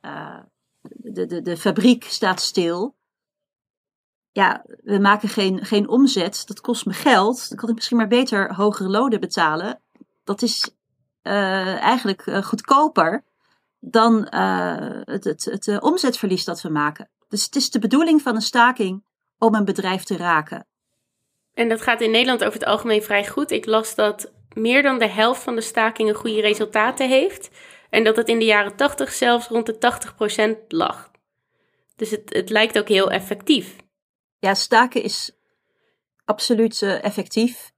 eh, de, de, de fabriek staat stil. Ja, we maken geen, geen omzet. Dat kost me geld. Dan kan ik misschien maar beter hogere lonen betalen. Dat is eh, eigenlijk eh, goedkoper dan eh, het, het, het omzetverlies dat we maken. Dus het is de bedoeling van een staking om een bedrijf te raken. En dat gaat in Nederland over het algemeen vrij goed. Ik las dat meer dan de helft van de stakingen goede resultaten heeft. En dat het in de jaren 80 zelfs rond de 80% lag. Dus het, het lijkt ook heel effectief. Ja, staken is absoluut eh, effectief.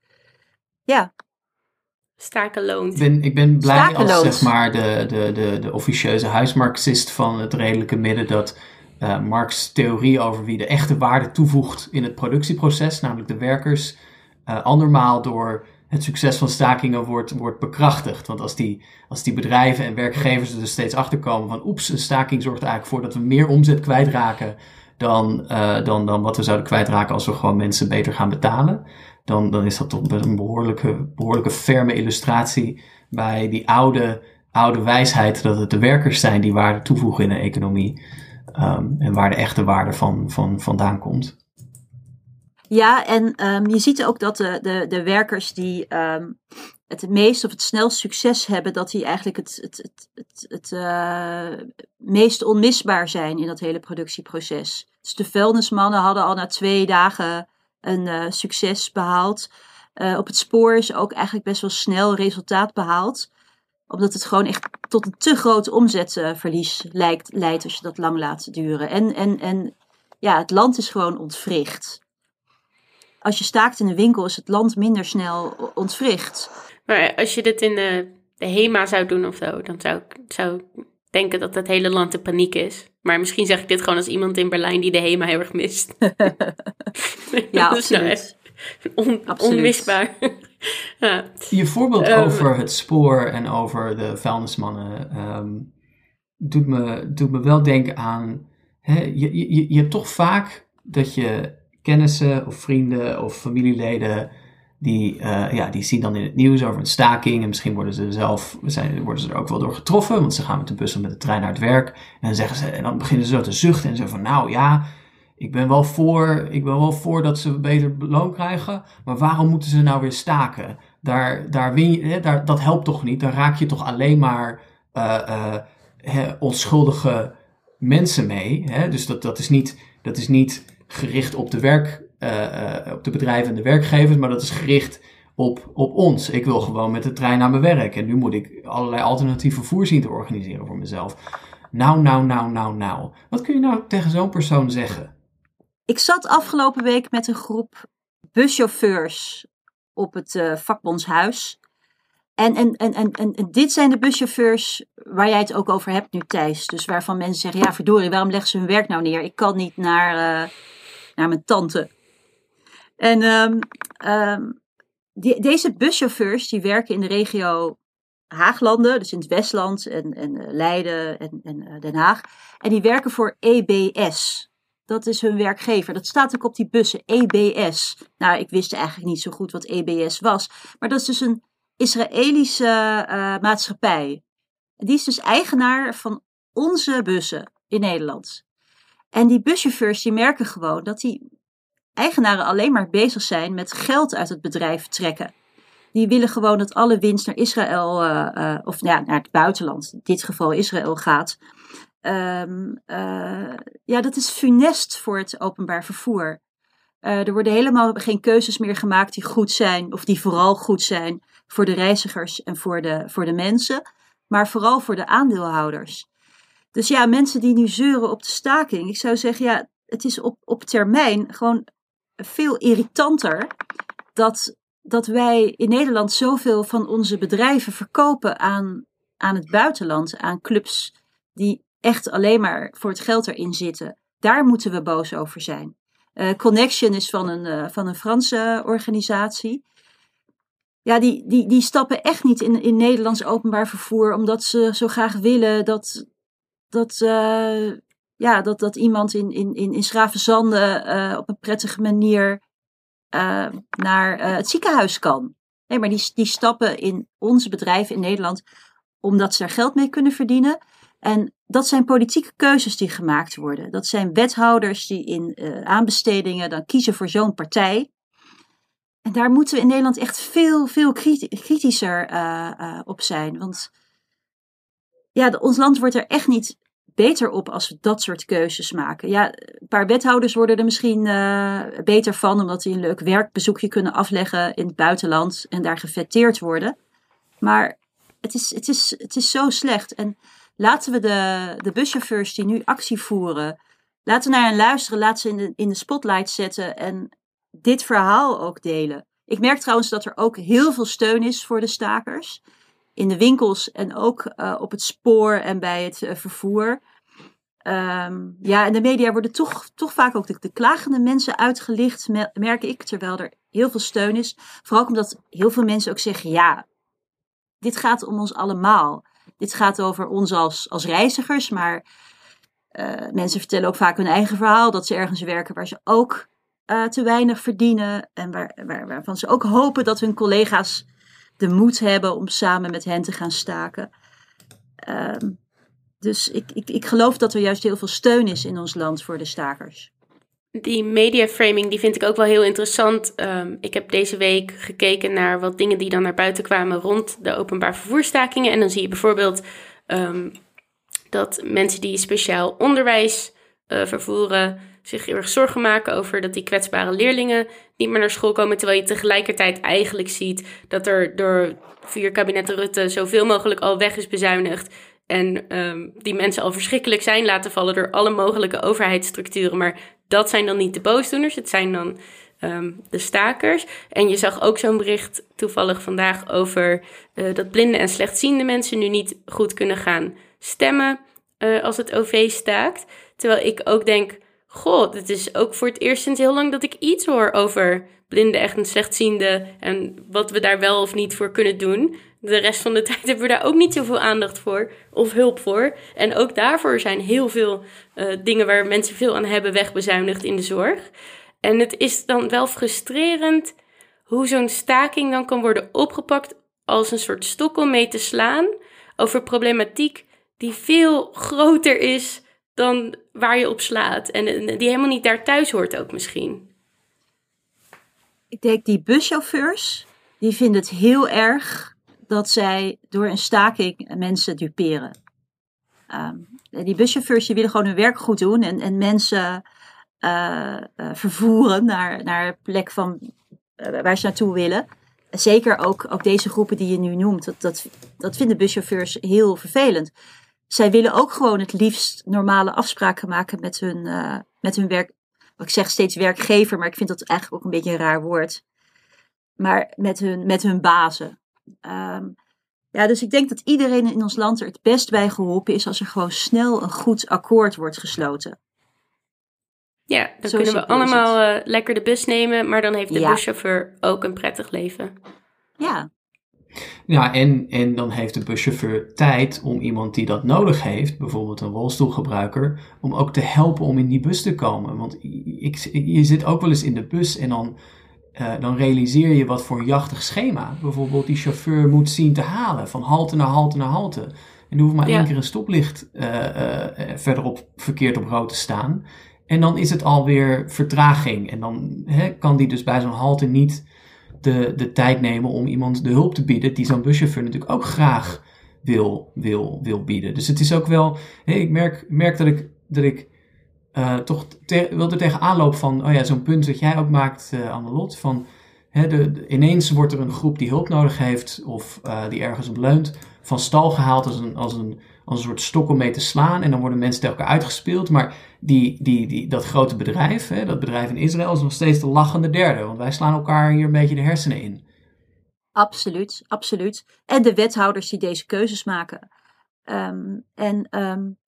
Ja, Staken Ik loont. ben, ik ben blij als zeg maar de, de, de, de officieuze huismarxist van het redelijke midden dat eh Marx' theorie over wie de echte waarde toevoegt in het productieproces, namelijk de werkers, eh, andermaal door het succes van stakingen wordt, wordt bekrachtigd. Want als die, als die bedrijven en werkgevers er dus steeds achter komen van oeps, een staking zorgt er eigenlijk voor dat we meer omzet kwijtraken dan, eh, dan, dan wat we zouden kwijtraken als we gewoon mensen beter gaan betalen. Dan, dan is dat toch een behoorlijke, behoorlijke ferme illustratie bij die oude, oude wijsheid dat het de werkers zijn die waarde toevoegen in een economie. Ehm, en waar de echte waarde van, van vandaan komt. Ja, en ehm, je ziet ook dat de, de, de werkers die ehm, het meest of het snelst succes hebben, dat die eigenlijk het, het, het, het, het eh, meest onmisbaar zijn in dat hele productieproces. Dus de vuilnismannen hadden al na twee dagen een eh, succes behaald. Eh, op het spoor is ook eigenlijk best wel snel resultaat behaald. Omdat het gewoon echt tot een te groot omzetverlies lijkt, leidt als je dat lang laat duren. En, en, en ja, het land is gewoon ontwricht als je staakt in een winkel, is het land minder snel ontwricht. Maar als je dit in de, de HEMA zou doen of zo, dan zou ik zou ik denken dat het hele land in paniek is. Maar misschien zeg ik dit gewoon als iemand in Berlijn die de HEMA heel erg mist. Ja, Dat is nou absoluut. echt on- Absoluut. onmisbaar. ja. Je voorbeeld Ehm. over het spoor en over de vuilnismannen ehm, doet, me, doet me wel denken aan. Hè, je, je, je hebt toch vaak dat je kennissen of vrienden of familieleden. Die, eh, ja, die zien dan in het nieuws over een staking. En misschien worden ze zelf zijn, worden ze er ook wel door getroffen. Want ze gaan met de bus of met de trein naar het werk. En dan, zeggen ze, en dan beginnen ze zo te zuchten. En zeggen van nou ja, ik ben wel voor, ik ben wel voor dat ze beter loon krijgen. Maar waarom moeten ze nou weer staken? Daar, daar win je, hè, daar, dat helpt toch niet? Daar raak je toch alleen maar eh, eh, hè, onschuldige mensen mee. Hè? Dus dat, dat, is niet, dat is niet gericht op de, werk, op de bedrijven en de werkgevers, maar dat is gericht op, op ons. Ik wil gewoon met de trein naar mijn werk. En nu moet ik allerlei alternatieve vervoer zien te organiseren voor mezelf. Nou, nou, nou, nou, nou. Wat kun je nou tegen zo'n persoon zeggen? ik zat afgelopen week met een groep buschauffeurs op het uh, vakbondshuis. En, en, en, en, en, dit zijn de buschauffeurs waar jij het ook over hebt nu, Thijs. Dus waarvan mensen zeggen, ja verdorie, waarom leggen ze hun werk nou neer? Ik kan niet naar, naar mijn tante. En um, um, die, deze buschauffeurs die werken in de regio Haaglanden, dus in het Westland en, en uh, Leiden en, en Den Haag. En die werken voor EBS. Dat is hun werkgever. Dat staat ook op die bussen, EBS. Nou, ik wist eigenlijk niet zo goed wat EBS was. Maar dat is dus een Israëlische uh, maatschappij. Die is dus eigenaar van onze bussen in Nederland. En die buschauffeurs die merken gewoon dat die eigenaren alleen maar bezig zijn met geld uit het bedrijf trekken. Die willen gewoon dat alle winst naar Israël, uh, uh, of ja, naar het buitenland, in dit geval Israël, gaat. Um, uh, ja, dat is funest voor het openbaar vervoer. er worden helemaal geen keuzes meer gemaakt die goed zijn, of die vooral goed zijn voor de reizigers en voor de, voor de mensen, maar vooral voor de aandeelhouders. Dus ja, mensen die nu zeuren op de staking, ik zou zeggen, ja, het is op, op termijn gewoon veel irritanter dat, dat wij in Nederland zoveel van onze bedrijven verkopen aan, aan het buitenland, aan clubs die echt alleen maar voor het geld erin zitten. Daar moeten we boos over zijn. Uh, Connection is van een, uh, van een Franse organisatie. Ja, die, die, die stappen echt niet in, in Nederlands openbaar vervoer, omdat ze zo graag willen dat, dat, uh, ja, dat, dat iemand in, in, in, in Schravenzande uh, op een prettige manier uh, naar uh, het ziekenhuis kan. Nee, maar die, die stappen in onze bedrijven in Nederland omdat ze er geld mee kunnen verdienen. En dat zijn politieke keuzes die gemaakt worden. Dat zijn wethouders die in aanbestedingen dan kiezen voor zo'n partij. En daar moeten we in Nederland echt veel, veel kritischer op zijn. Want ja, ons land wordt er echt niet beter op als we dat soort keuzes maken. Ja, een paar wethouders worden er misschien uh, beter van, omdat die een leuk werkbezoekje kunnen afleggen in het buitenland en daar gefetteerd worden. Maar het is, het is, het is zo slecht. En laten we de, de buschauffeurs die nu actie voeren, laten naar hen luisteren, laten ze in de, in de spotlight zetten en dit verhaal ook delen. Ik merk trouwens dat er ook heel veel steun is voor de stakers in de winkels en ook uh, op het spoor en bij het uh, vervoer. Um, ja, in de media worden toch, toch vaak ook de, de klagende mensen uitgelicht, merk ik, terwijl er heel veel steun is. Vooral omdat heel veel mensen ook zeggen, ja, dit gaat om ons allemaal. Dit gaat over ons als, als reizigers, maar uh, mensen vertellen ook vaak hun eigen verhaal, dat ze ergens werken waar ze ook te weinig verdienen en waar, waar, waarvan ze ook hopen dat hun collega's de moed hebben om samen met hen te gaan staken. Um, dus ik, ik, ik geloof dat er juist heel veel steun is in ons land voor de stakers. Die mediaframing die vind ik ook wel heel interessant. Um, ik heb deze week gekeken naar wat dingen die dan naar buiten kwamen rond de openbaar vervoerstakingen. En dan zie je bijvoorbeeld um, dat mensen die speciaal onderwijs uh, vervoeren zich erg zorgen maken over dat die kwetsbare leerlingen niet meer naar school komen. Terwijl je tegelijkertijd eigenlijk ziet dat er door vier kabinetten Rutte zoveel mogelijk al weg is bezuinigd. En um, die mensen al verschrikkelijk zijn laten vallen door alle mogelijke overheidsstructuren. Maar dat zijn dan niet de boosdoeners, het zijn dan um, de stakers. En je zag ook zo'n bericht toevallig vandaag over uh, dat blinde en slechtziende mensen nu niet goed kunnen gaan stemmen uh, als het OV staakt. Terwijl ik ook denk, god, het is ook voor het eerst sinds heel lang dat ik iets hoor over blinden, echt en slechtzienden en wat we daar wel of niet voor kunnen doen. De rest van de tijd hebben we daar ook niet zoveel aandacht voor of hulp voor. En ook daarvoor zijn heel veel uh, dingen waar mensen veel aan hebben wegbezuinigd in de zorg. En het is dan wel frustrerend hoe zo'n staking dan kan worden opgepakt als een soort stok om mee te slaan over problematiek die veel groter is dan waar je op slaat. En die helemaal niet daar thuis hoort ook misschien. Ik denk die buschauffeurs, die vinden het heel erg dat zij door een staking mensen duperen. Um, die buschauffeurs die willen gewoon hun werk goed doen en, en mensen uh, uh, vervoeren naar, naar een plek van, uh, waar ze naartoe willen. Zeker ook, ook deze groepen die je nu noemt, dat, dat, dat vinden buschauffeurs heel vervelend zij willen ook gewoon het liefst normale afspraken maken met hun, uh, met hun werk, ik zeg steeds werkgever, maar ik vind dat eigenlijk ook een beetje een raar woord. Maar met hun, met hun bazen. Ehm, ja, dus ik denk dat iedereen in ons land er het best bij geholpen is als er gewoon snel een goed akkoord wordt gesloten. Ja, dan kunnen we allemaal uh, lekker de bus nemen, maar dan heeft de buschauffeur ook een prettig leven. Ja. Ja, en, en dan heeft de buschauffeur tijd om iemand die dat nodig heeft, bijvoorbeeld een rolstoelgebruiker, om ook te helpen om in die bus te komen. Want ik, je zit ook wel eens in de bus en dan, uh, dan realiseer je wat voor jachtig schema bijvoorbeeld die chauffeur moet zien te halen, van halte naar halte naar halte. En er hoeft maar één keer een stoplicht uh, uh, verderop verkeerd op rood te staan. En dan is het alweer vertraging. En dan kan die dus bij zo'n halte niet de, de tijd nemen om iemand de hulp te bieden, die zo'n buschauffeur natuurlijk ook graag wil, wil, wil bieden. Dus het is ook wel, ik merk, merk dat ik, dat ik uh, toch te, wil er tegenaan loop van, oh ja, zo'n punt dat jij ook maakt, uh, Annelot, van hè, de, ineens wordt er een groep die hulp nodig heeft of uh, die ergens op leunt, van stal gehaald een, als een als een soort stok om mee te slaan. En dan worden mensen tegen elkaar uitgespeeld. Maar die, die, die, dat grote bedrijf, hè, dat bedrijf in Israël, is nog steeds de lachende derde. Want wij slaan elkaar hier een beetje de hersenen in. Absoluut, absoluut. En de wethouders die deze keuzes maken. Um, en um,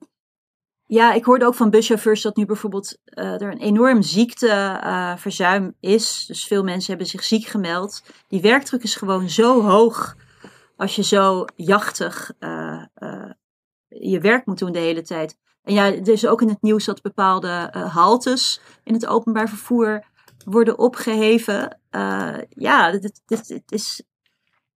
ja, ik hoorde ook van buschauffeurs dat nu bijvoorbeeld uh, er een enorm ziekteverzuim uh, is. Dus veel mensen hebben zich ziek gemeld. Die werkdruk is gewoon zo hoog als je zo jachtig uh, je werk moet doen de hele tijd. En ja, er is ook in het nieuws dat bepaalde uh, haltes in het openbaar vervoer worden opgeheven. Uh, ja, dit, is,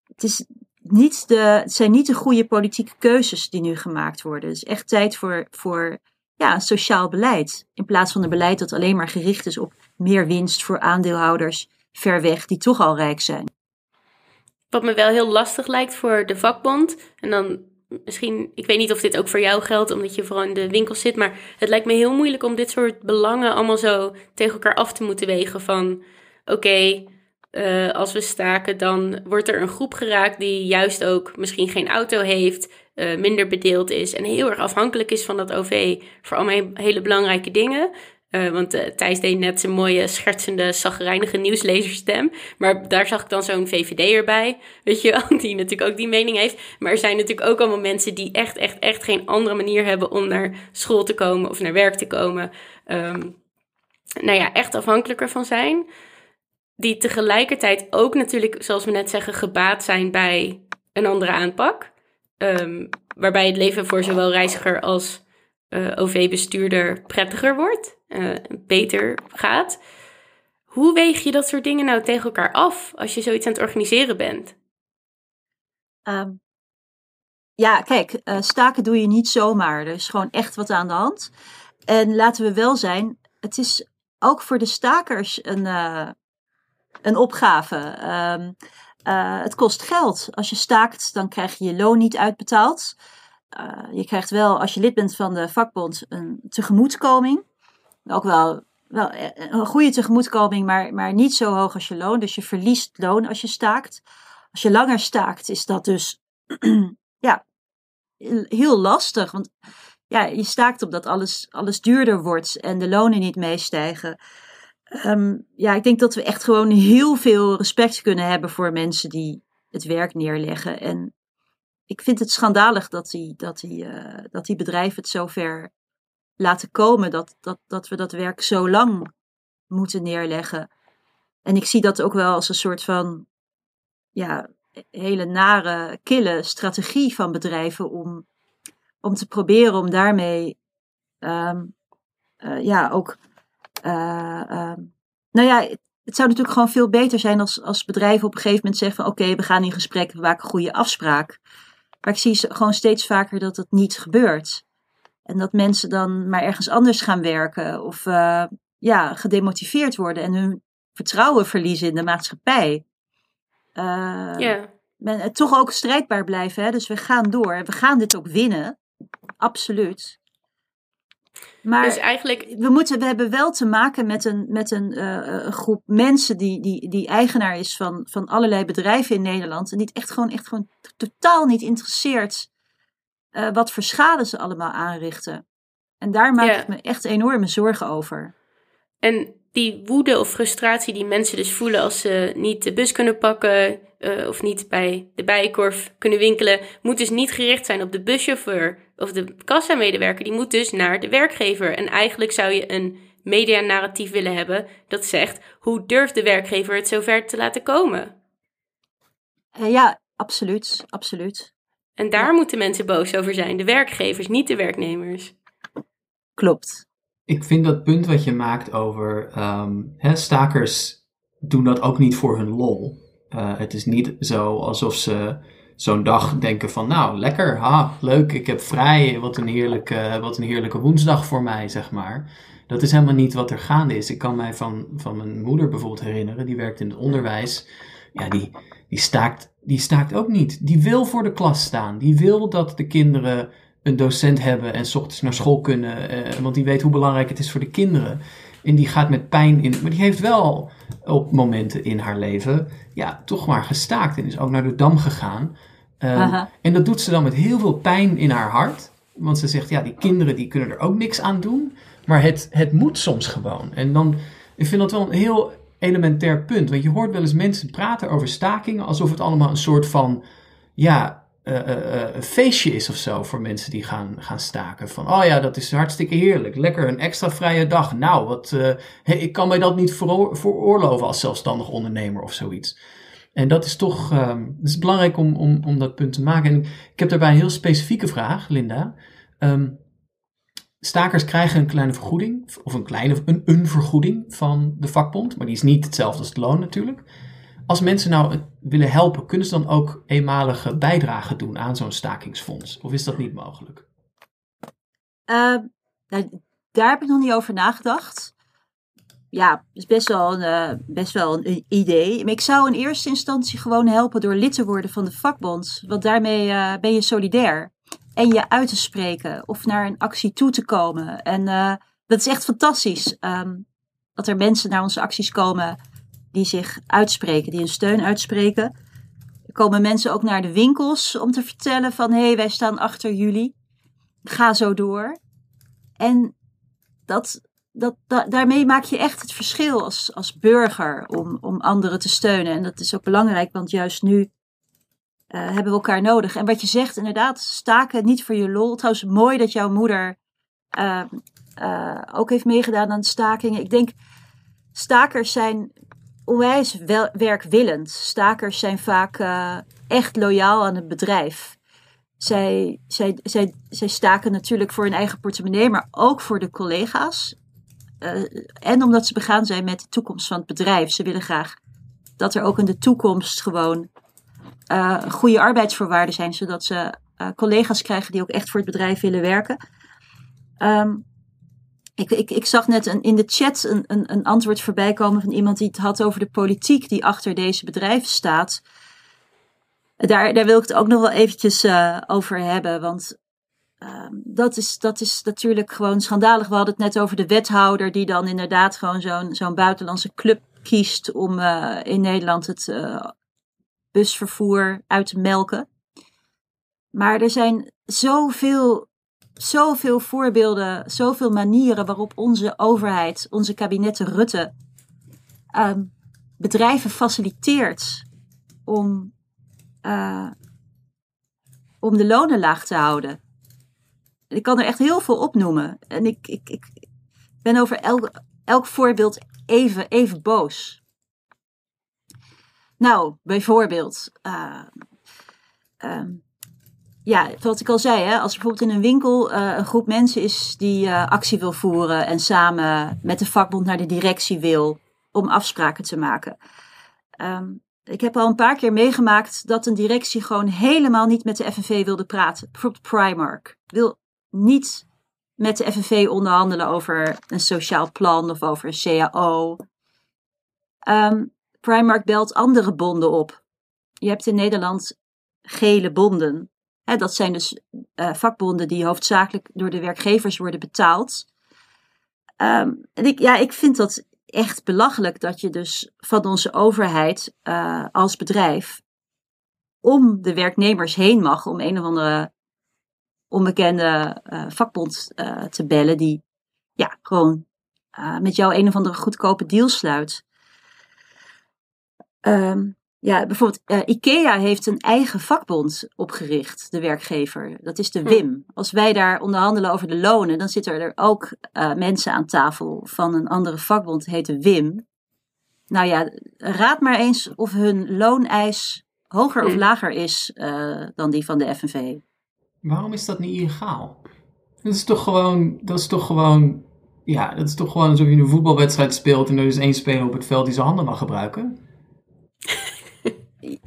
het, is niet de, het zijn niet de goede politieke keuzes die nu gemaakt worden. Het is echt tijd voor, voor ja, sociaal beleid. In plaats van een beleid dat alleen maar gericht is op meer winst voor aandeelhouders ver weg, die toch al rijk zijn. Wat me wel heel lastig lijkt voor de vakbond, en dan misschien, ik weet niet of dit ook voor jou geldt, omdat je vooral in de winkel zit, maar het lijkt me heel moeilijk om dit soort belangen allemaal zo tegen elkaar af te moeten wegen. Van oké, uh, als we staken, dan wordt er een groep geraakt die juist ook misschien geen auto heeft, uh, minder bedeeld is en heel erg afhankelijk is van dat OV voor allemaal hele belangrijke dingen. Uh, want uh, Thijs deed net zijn mooie, schertsende, zagrijnige nieuwslezerstem. Maar daar zag ik dan zo'n VVD bij, weet je wel, die natuurlijk ook die mening heeft. Maar er zijn natuurlijk ook allemaal mensen die echt, echt, echt geen andere manier hebben om naar school te komen of naar werk te komen. Um, nou ja, echt afhankelijker van zijn. Die tegelijkertijd ook natuurlijk, zoals we net zeggen, gebaat zijn bij een andere aanpak. Um, waarbij het leven voor zowel reiziger als uh, OV-bestuurder prettiger wordt, uh, beter gaat. Hoe weeg je dat soort dingen nou tegen elkaar af als je zoiets aan het organiseren bent? Um, ja, kijk, uh, staken doe je niet zomaar. Er is gewoon echt wat aan de hand. En laten we wel zijn, het is ook voor de stakers een, een opgave. Um, het kost geld. Als je staakt, dan krijg je je loon niet uitbetaald. Je krijgt wel, als je lid bent van de vakbond, een tegemoetkoming. Ook wel, wel eh, een goede tegemoetkoming, maar, maar niet zo hoog als je loon. Dus je verliest loon als je staakt. Als je langer staakt, is dat dus ja, heel lastig. Want ja, je staakt op dat alles, alles duurder wordt en de lonen niet meestijgen. Um, ja, ik denk dat we echt gewoon heel veel respect kunnen hebben voor mensen die het werk neerleggen. En ik vind het schandalig dat die, dat die, uh, dat die bedrijven het zover laten komen. Dat, dat, dat we dat werk zo lang moeten neerleggen. En ik zie dat ook wel als een soort van ja, hele nare, kille strategie van bedrijven om, om te proberen om daarmee um, uh, ja, ook. Uh, nou ja, het zou natuurlijk gewoon veel beter zijn als, als bedrijven op een gegeven moment zeggen oké, we gaan in gesprek, we maken een goede afspraak. Maar ik zie gewoon steeds vaker dat het niet gebeurt. En dat mensen dan maar ergens anders gaan werken of uh, ja, gedemotiveerd worden en hun vertrouwen verliezen in de maatschappij. Uh, ja. Men, toch ook strijdbaar blijven. Hè? Dus we gaan door. We gaan dit ook winnen. Absoluut. Maar dus eigenlijk... we, moeten, we hebben wel te maken met een, met een, uh, een groep mensen die, die, die eigenaar is van, van allerlei bedrijven in Nederland. En die het echt gewoon, echt gewoon totaal niet interesseert uh, wat voor schade ze allemaal aanrichten. En daar maak ik me echt enorme zorgen over. En die woede of frustratie die mensen dus voelen als ze niet de bus kunnen pakken uh, of niet bij de bijenkorf kunnen winkelen, moet dus niet gericht zijn op de buschauffeur of de kassamedewerker. Die moet dus naar de werkgever. En eigenlijk zou je een medianarratief willen hebben dat zegt: hoe durft de werkgever het zover te laten komen? Uh, ja, absoluut, absoluut. En daar moeten mensen boos over zijn, de werkgevers, niet de werknemers. Klopt. Ik vind dat punt wat je maakt over um, hè, stakers doen dat ook niet voor hun lol. Uh, het is niet zo alsof ze zo'n dag denken van nou lekker, ha, leuk, ik heb vrij, wat een, heerlijke, wat een heerlijke woensdag voor mij, zeg maar. Dat is helemaal niet wat er gaande is. Ik kan mij van, van mijn moeder bijvoorbeeld herinneren, die werkt in het onderwijs. Ja, die, die, staakt, die staakt ook niet. Die wil voor de klas staan. Die wil dat de kinderen een docent hebben en s ochtends naar school kunnen. Eh, want die weet hoe belangrijk het is voor de kinderen. En die gaat met pijn in. Maar die heeft wel op momenten in haar leven. Ja, toch maar gestaakt. En is ook naar de dam gegaan. Uh, en dat doet ze dan met heel veel pijn in haar hart. Want ze zegt, ja, die kinderen die kunnen er ook niks aan doen. Maar het, het moet soms gewoon. En dan, ik vind dat wel een heel elementair punt. Want je hoort wel eens mensen praten over stakingen alsof het allemaal een soort van, ja, uh, uh, feestje is of zo voor mensen die gaan, gaan staken. Van, oh ja, dat is hartstikke heerlijk. Lekker, een extra vrije dag. Nou, wat, hey, ik kan mij dat niet veroorloven als zelfstandig ondernemer of zoiets. En dat is toch um, is belangrijk om, om, om dat punt te maken. En ik heb daarbij een heel specifieke vraag, Linda. Um, stakers krijgen een kleine vergoeding, of een kleine een, een vergoeding van de vakbond, maar die is niet hetzelfde als het loon natuurlijk. Als mensen nou willen helpen, kunnen ze dan ook eenmalige bijdragen doen aan zo'n stakingsfonds? Of is dat niet mogelijk? Uh, daar heb ik nog niet over nagedacht. Ja, is best wel, een, uh, best wel een idee. Maar ik zou in eerste instantie gewoon helpen door lid te worden van de vakbond. Want daarmee uh, ben je solidair. En je uit te spreken of naar een actie toe te komen. En uh, dat is echt fantastisch. Um, dat er mensen naar onze acties komen die zich uitspreken, die hun steun uitspreken. Er komen mensen ook naar de winkels om te vertellen van hé, hey, wij staan achter jullie. Ga zo door. En dat, dat, daarmee maak je echt het verschil als, als burger om, om anderen te steunen. En dat is ook belangrijk, want juist nu uh, hebben we elkaar nodig. En wat je zegt, inderdaad, staken niet voor je lol. Trouwens, mooi dat jouw moeder uh, uh, ook heeft meegedaan aan stakingen. Ik denk, stakers zijn onwijs werkwillend. Stakers zijn vaak uh, echt loyaal aan het bedrijf. Zij, zij, zij, zij staken natuurlijk voor hun eigen portemonnee, maar ook voor de collega's. En omdat ze begaan zijn met de toekomst van het bedrijf. Ze willen graag dat er ook in de toekomst gewoon uh, goede arbeidsvoorwaarden zijn, zodat ze collega's krijgen die ook echt voor het bedrijf willen werken. Um, ik, ik, ik zag net een, in de chat een, een, een antwoord voorbij komen van iemand die het had over de politiek die achter deze bedrijven staat. Daar, daar wil ik het ook nog wel eventjes uh, over hebben, want uh, dat, is, dat is natuurlijk gewoon schandalig. We hadden het net over de wethouder die dan inderdaad gewoon zo'n buitenlandse club kiest om in Nederland het busvervoer uit melken. Maar er zijn zoveel zoveel voorbeelden, zoveel manieren waarop onze overheid, onze kabinetten Rutte, um, bedrijven faciliteert om, uh, om de lonen laag te houden. Ik kan er echt heel veel opnoemen. En ik, ik, ik ben over elk, elk voorbeeld even, even boos. Nou, bijvoorbeeld. Uh, um, ja, wat ik al zei, hè, als bijvoorbeeld in een winkel uh, een groep mensen is die uh, actie wil voeren en samen met de vakbond naar de directie wil om afspraken te maken. Um, ik heb al een paar keer meegemaakt dat een directie gewoon helemaal niet met de FNV wilde praten. Bijvoorbeeld Primark wil niet met de FNV onderhandelen over een sociaal plan of over een CAO. Um, Primark belt andere bonden op. Je hebt in Nederland gele bonden dat zijn dus uh, vakbonden die hoofdzakelijk door de werkgevers worden betaald. Um, en ik, ja, ik vind dat echt belachelijk dat je dus van onze overheid uh, als bedrijf om de werknemers heen mag om een of andere onbekende uh, vakbond te bellen die ja, gewoon met jou een of andere goedkope deal sluit. Um, ja, bijvoorbeeld uh, IKEA heeft een eigen vakbond opgericht, de werkgever. Dat is de Hm. WIM. Als wij daar onderhandelen over de lonen, dan zitten er ook uh, mensen aan tafel van een andere vakbond, heet de WIM. Nou ja, raad maar eens of hun looneis hoger of Hm. lager is uh, dan die van de FNV. Waarom is dat niet illegaal? Dat is toch gewoon, dat is toch gewoon, ja, dat is toch gewoon alsof je een voetbalwedstrijd speelt en er is één speler op het veld die zijn handen mag gebruiken.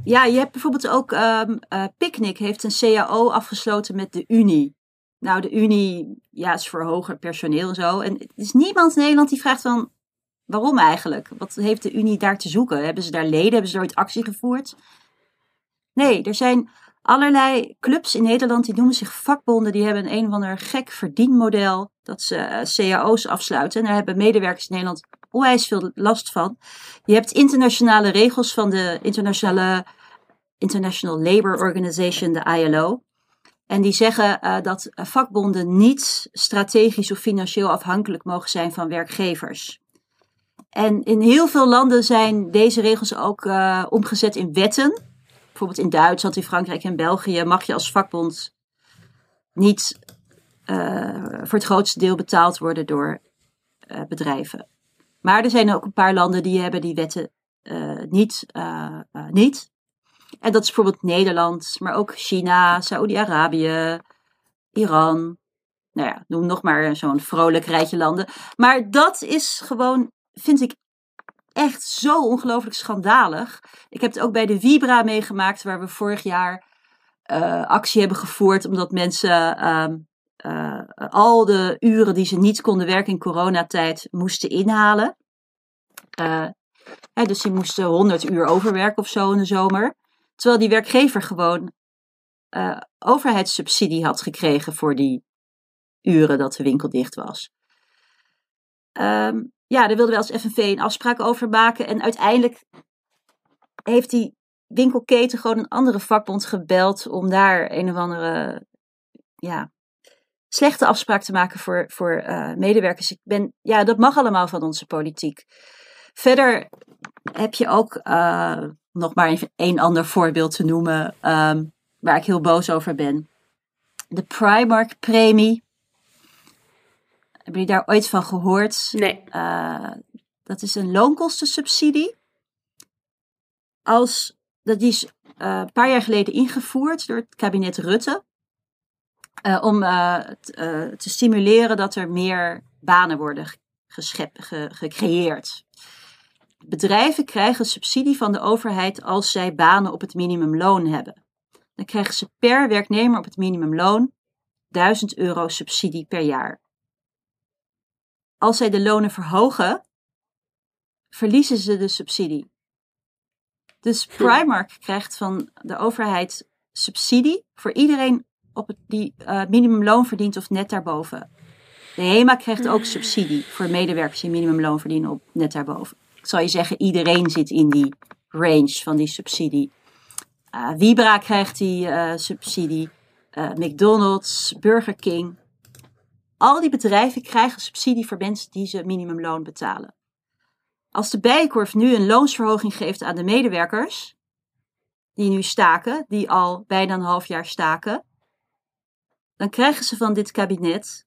Ja, je hebt bijvoorbeeld ook um, Picnic heeft een CAO afgesloten met de Unie. Nou, de Unie, ja, is voor hoger personeel en zo. En er is niemand in Nederland die vraagt van, waarom eigenlijk? Wat heeft de Unie daar te zoeken? Hebben ze daar leden? Hebben ze nooit actie gevoerd? Nee, er zijn allerlei clubs in Nederland die noemen zich vakbonden. Die hebben een een of ander gek verdienmodel dat ze uh, CAO's afsluiten. En daar hebben medewerkers in Nederland onwijs veel last van. Je hebt internationale regels van de internationale International Labour Organization, de ILO. En die zeggen uh, dat vakbonden niet strategisch of financieel afhankelijk mogen zijn van werkgevers. En in heel veel landen zijn deze regels ook uh, omgezet in wetten. Bijvoorbeeld in Duitsland, in Frankrijk en België mag je als vakbond niet uh, voor het grootste deel betaald worden door bedrijven. Maar er zijn ook een paar landen die hebben die wetten uh, niet, uh, niet. En dat is bijvoorbeeld Nederland, maar ook China, Saoedi-Arabië, Iran. Nou ja, noem nog maar zo'n vrolijk rijtje landen. Maar dat is gewoon, vind ik echt zo ongelooflijk schandalig. Ik heb het ook bij de Vibra meegemaakt, waar we vorig jaar actie hebben gevoerd, omdat mensen uh, al de uren die ze niet konden werken in coronatijd moesten inhalen. Uh, hè, dus die moesten 100 uur overwerken of zo in de zomer. Terwijl die werkgever gewoon uh, overheidssubsidie had gekregen voor die uren dat de winkel dicht was. Um, ja, daar wilden we als FNV een afspraak over maken. En uiteindelijk heeft die winkelketen gewoon een andere vakbond gebeld om daar een of andere ja, slechte afspraak te maken voor, voor uh, medewerkers. Ik ben, ja, dat mag allemaal van onze politiek. Verder heb je ook uh, nog maar even één ander voorbeeld te noemen um, waar ik heel boos over ben. De Primark-premie. Hebben jullie daar ooit van gehoord? Nee. Uh, dat is een loonkostensubsidie. Als, dat is een paar jaar geleden ingevoerd door het kabinet Rutte. Uh, om uh, t, uh, te stimuleren dat er meer banen worden geschept, ge, gecreëerd. Bedrijven krijgen subsidie van de overheid als zij banen op het minimumloon hebben. Dan krijgen ze per werknemer op het minimumloon 1000 euro subsidie per jaar. Als zij de lonen verhogen, verliezen ze de subsidie. Dus Primark krijgt van de overheid subsidie voor iedereen op het, die uh, minimumloon verdient of net daarboven. De HEMA krijgt ook subsidie voor medewerkers die minimumloon verdienen op net daarboven. Ik zal je zeggen, iedereen zit in die range van die subsidie. Uh, Vibra krijgt die uh, subsidie. McDonald's, Burger King. Al die bedrijven krijgen subsidie voor mensen die ze minimumloon betalen. Als de Bijenkorf nu een loonsverhoging geeft aan de medewerkers, die nu staken, die al bijna een half jaar staken, dan krijgen ze van dit kabinet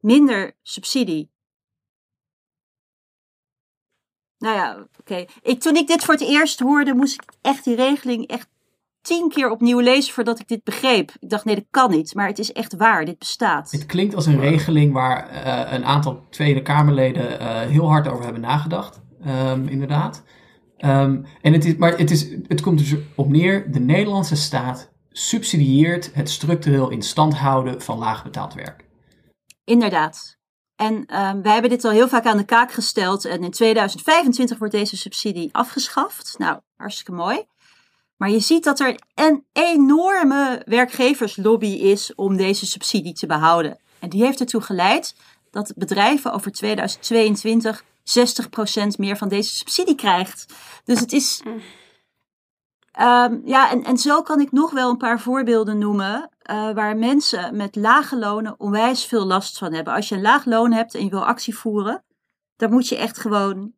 minder subsidie. Nou ja, oké. Okay. Toen ik dit voor het eerst hoorde, moest ik echt die regeling echt tien keer opnieuw lezen voordat ik dit begreep. Ik dacht, nee, dat kan niet. Maar het is echt waar, dit bestaat. Het klinkt als een regeling waar uh, een aantal Tweede Kamerleden uh, heel hard over hebben nagedacht. Um, inderdaad. Um, en het is, maar het, is, het komt dus op neer, de Nederlandse staat subsidieert het structureel in stand houden van laagbetaald werk. Inderdaad. En um, wij hebben dit al heel vaak aan de kaak gesteld. En in 2025 wordt deze subsidie afgeschaft. Nou, hartstikke mooi. Maar je ziet dat er een enorme werkgeverslobby is om deze subsidie te behouden. En die heeft ertoe geleid dat bedrijven over 2022 60% meer van deze subsidie krijgt. Dus het is. Um, ja, en, en zo kan ik nog wel een paar voorbeelden noemen. Uh, waar mensen met lage lonen onwijs veel last van hebben. Als je een laag loon hebt en je wil actie voeren, dan moet je echt gewoon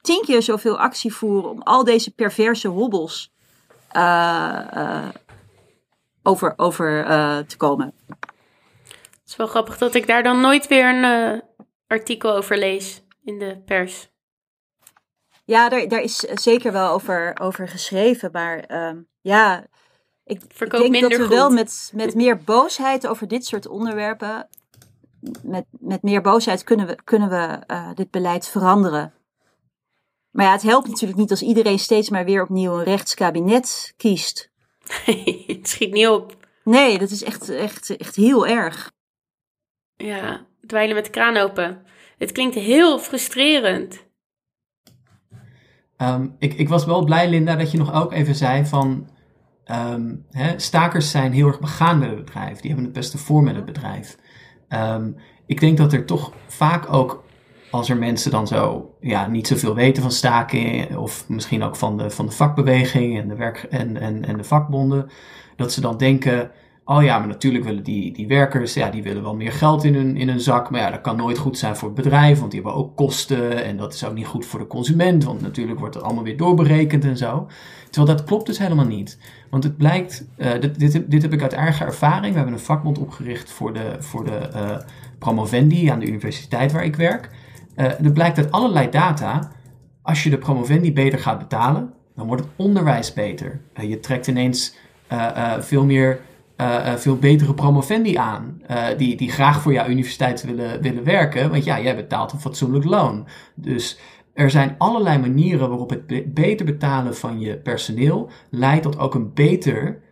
tien keer zoveel actie voeren om al deze perverse hobbels uh, uh, over, over te komen. Het is wel grappig dat ik daar dan nooit weer een artikel over lees in de pers. Ja, daar, daar is zeker wel over, over geschreven, maar uh, ja, ik, ik denk dat we goed. wel met, met meer boosheid over dit soort onderwerpen, met, met meer boosheid kunnen we, kunnen we uh, dit beleid veranderen. Maar ja, het helpt natuurlijk niet als iedereen steeds maar weer opnieuw een rechtskabinet kiest. het schiet niet op. Nee, dat is echt, echt, echt heel erg. Ja, dweilen met de kraan open. Het klinkt heel frustrerend. Um, ik, ik was wel blij, Linda, dat je nog ook even zei van... Um, stakers zijn heel erg begaan met het bedrijf. Die hebben het beste voor met het bedrijf. Um, ik denk dat er toch vaak ook, als er mensen dan zo ja, niet zoveel weten van staking... of misschien ook van de, van de vakbeweging en de, werk, en, en, en de vakbonden... dat ze dan denken... Oh ja, maar natuurlijk willen die, die werkers, ja, die willen wel meer geld in hun, in hun zak. Maar ja, dat kan nooit goed zijn voor het bedrijf, want die hebben ook kosten. En dat is ook niet goed voor de consument, want natuurlijk wordt het allemaal weer doorberekend en zo. Terwijl dat klopt dus helemaal niet. Want het blijkt, uh, dit, dit, dit heb ik uit eigen ervaring. We hebben een vakbond opgericht voor de, voor de uh, promovendi aan de universiteit waar ik werk. Uh, het blijkt uit allerlei data, als je de promovendi beter gaat betalen, dan wordt het onderwijs beter. je trekt ineens veel meer uh, uh, veel betere promovendi aan. Uh, die, die graag voor jouw universiteit willen, willen werken. Want ja, jij betaalt een fatsoenlijk loon. Dus er zijn allerlei manieren waarop het be beter betalen van je personeel leidt tot ook een beter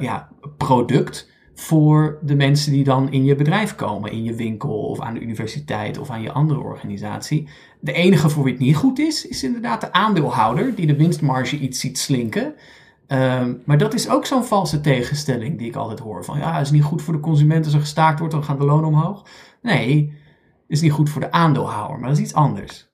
ja, product voor de mensen die dan in je bedrijf komen, in je winkel of aan de universiteit of aan je andere organisatie. De enige voor wie het niet goed is, is inderdaad de aandeelhouder die de winstmarge iets ziet slinken. Um, maar dat is ook zo'n valse tegenstelling die ik altijd hoor. Van ja, het is niet goed voor de consument als er gestaakt wordt, dan gaan de lonen omhoog. Nee, is niet goed voor de aandeelhouder, maar dat is iets anders.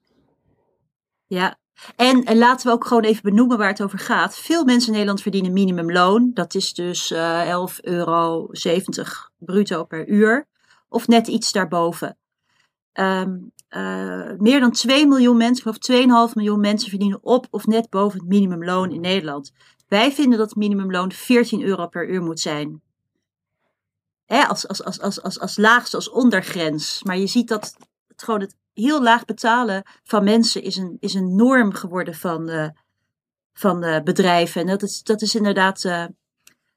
Ja, en, en laten we ook gewoon even benoemen waar het over gaat. Veel mensen in Nederland verdienen minimumloon. Dat is dus uh, 11,70 euro bruto per uur. Of net iets daarboven. Um, uh, meer dan 2 miljoen mensen, geloof 2,5 miljoen mensen verdienen op of net boven het minimumloon in Nederland. Wij vinden dat het minimumloon 14 euro per uur moet zijn. Hè, als, als, als, als, als, als laagste, als ondergrens. Maar je ziet dat het gewoon het heel laag betalen van mensen is een, is een norm geworden van, uh, van uh, bedrijven. En dat is, dat is inderdaad uh,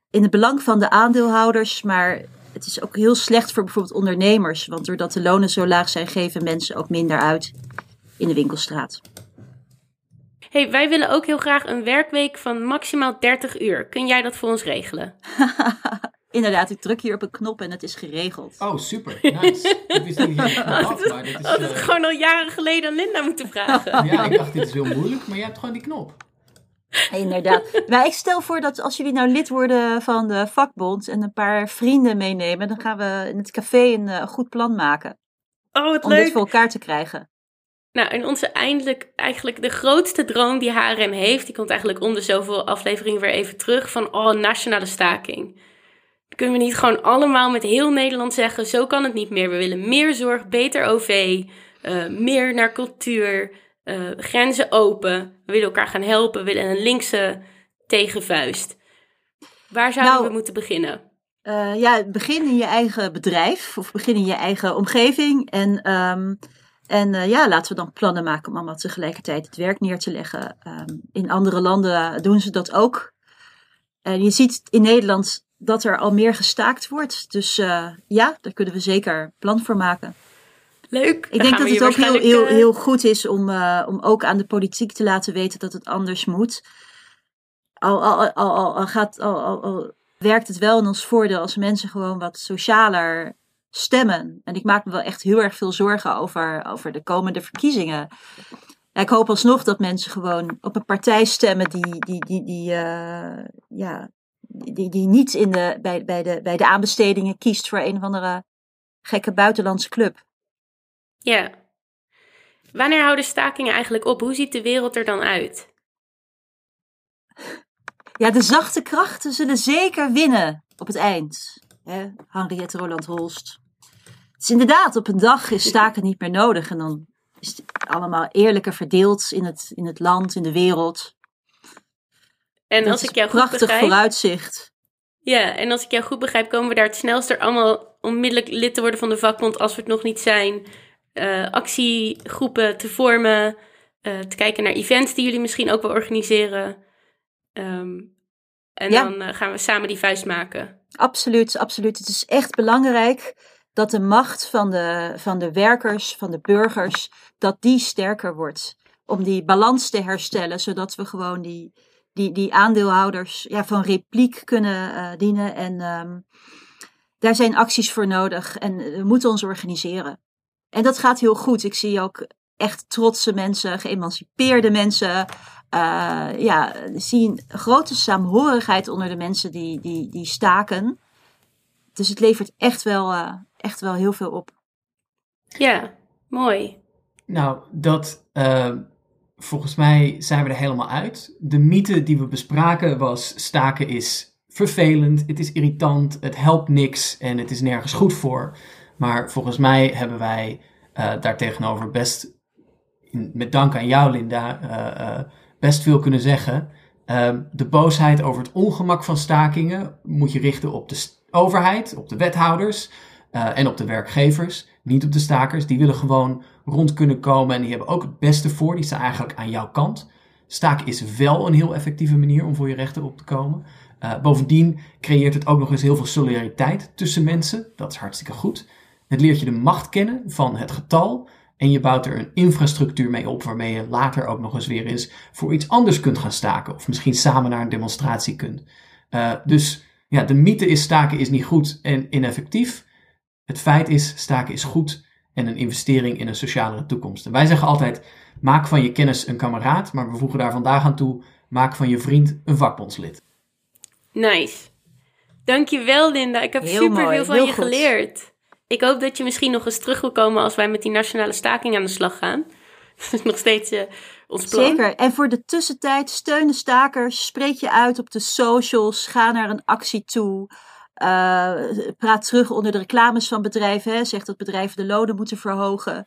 in het belang van de aandeelhouders, maar het is ook heel slecht voor bijvoorbeeld ondernemers. Want doordat de lonen zo laag zijn, geven mensen ook minder uit in de winkelstraat. Hey, wij willen ook heel graag een werkweek van maximaal 30 uur. Kun jij dat voor ons regelen? Inderdaad, ik druk hier op een knop en het is geregeld. Oh, super. Nice. ik wist niet had, maar dit is... Had het uh... gewoon al jaren geleden aan Linda moeten vragen. ja, ik dacht dit is heel moeilijk, maar je hebt gewoon die knop. Inderdaad. Maar ik stel voor dat als jullie nou lid worden van de vakbond en een paar vrienden meenemen, dan gaan we in het café een uh, goed plan maken. Oh, wat om leuk. dit voor elkaar te krijgen. Nou, en onze eindelijk, eigenlijk de grootste droom die HRM heeft, die komt eigenlijk onder zoveel afleveringen weer even terug, van oh, nationale staking. Kunnen we niet gewoon allemaal met heel Nederland zeggen, zo kan het niet meer. We willen meer zorg, beter OV, uh, meer naar cultuur, uh, grenzen open. We willen elkaar gaan helpen, we willen een linkse tegenvuist. Waar zouden Nou, we moeten beginnen? Uh, ja, begin in je eigen bedrijf of begin in je eigen omgeving. En, um, en uh, ja, laten we dan plannen maken om allemaal tegelijkertijd het werk neer te leggen. Um, in andere landen doen ze dat ook. En je ziet in Nederland dat er al meer gestaakt wordt. Dus uh, ja, daar kunnen we zeker plan voor maken. Leuk. Ik denk dat het ook heel, heel, heel goed is om, uh, om ook aan de politiek te laten weten dat het anders moet. Al, al, al, al, gaat, al, al, al werkt het wel in ons voordeel als mensen gewoon wat socialer stemmen. En ik maak me wel echt heel erg veel zorgen over, over de komende verkiezingen. Ja, ik hoop alsnog dat mensen gewoon op een partij stemmen die, die, die, die, uh, ja, die, die niet in de, bij, bij, de, bij de aanbestedingen kiest voor een of andere gekke buitenlandse club. Ja. Wanneer houden stakingen eigenlijk op? Hoe ziet de wereld er dan uit? Ja, de zachte krachten zullen zeker winnen op het eind. Hè? Henriette Roland Holst. Het is inderdaad, op een dag is staken niet meer nodig. En dan allemaal eerlijker verdeeld in het, in het land, in de wereld. En Dat als is ik jou goed prachtig begrijp... vooruitzicht. Ja, en als ik jou goed begrijp, komen we daar het snelst er allemaal onmiddellijk lid te worden van de vakbond als we het nog niet zijn. Eh, actiegroepen te vormen, eh, te kijken naar events die jullie misschien ook wel organiseren. Ehm, en Ja. dan eh, gaan we samen die vuist maken. Absoluut, absoluut. Het is echt belangrijk dat de macht van de, van de werkers, van de burgers, dat die sterker wordt. Om die balans te herstellen, zodat we gewoon die, die, die aandeelhouders ja, van repliek kunnen eh, dienen. En ehm, daar zijn acties voor nodig en eh, we moeten ons organiseren. En dat gaat heel goed. Ik zie ook echt trotse mensen, geëmancipeerde mensen. Eh, ja, zie een grote saamhorigheid onder de mensen die, die, die staken. Dus het levert echt wel, eh, echt wel heel veel op. Ja, mooi. Nou, dat eh, volgens mij zijn we er helemaal uit. De mythe die we bespraken was: staken is vervelend, het is irritant, het helpt niks en het is nergens goed voor. Maar volgens mij hebben wij eh daartegenover best, in- met dank aan jou, Linda, eh, eh, best veel kunnen zeggen. Ehm, de boosheid over het ongemak van stakingen moet je richten op de overheid, op de wethouders eh, en op de werkgevers, niet op de stakers. Die willen gewoon rond kunnen komen en die hebben ook het beste voor. Die staan eigenlijk aan jouw kant. Staken is wel een heel effectieve manier om voor je rechten op te komen. Eh, bovendien creëert het ook nog eens heel veel solidariteit tussen mensen. Dat is hartstikke goed. Het leert je de macht kennen van het getal. En je bouwt er een infrastructuur mee op waarmee je later ook nog eens weer eens voor iets anders kunt gaan staken. Of misschien samen naar een demonstratie kunt. Eh, dus ja, de mythe is staken is niet goed en ineffectief. Het feit is staken is goed en een investering in een socialere toekomst. En wij zeggen altijd, maak van je kennis een kameraad, maar we voegen daar vandaag aan toe, maak van je vriend een vakbondslid. Nice. Dankjewel, Linda. Ik heb Heel super mooi, veel van heel je goed. geleerd. Ik hoop dat je misschien nog eens terug wil komen als wij met die nationale staking aan de slag gaan. Dat is nog steeds eh, ons plan. Zeker. En voor de tussentijd, steun de stakers. Spreek je uit op de socials. Ga naar een actie toe. Eh, praat terug onder de reclames van bedrijven. Hè. Zeg dat bedrijven de lonen moeten verhogen.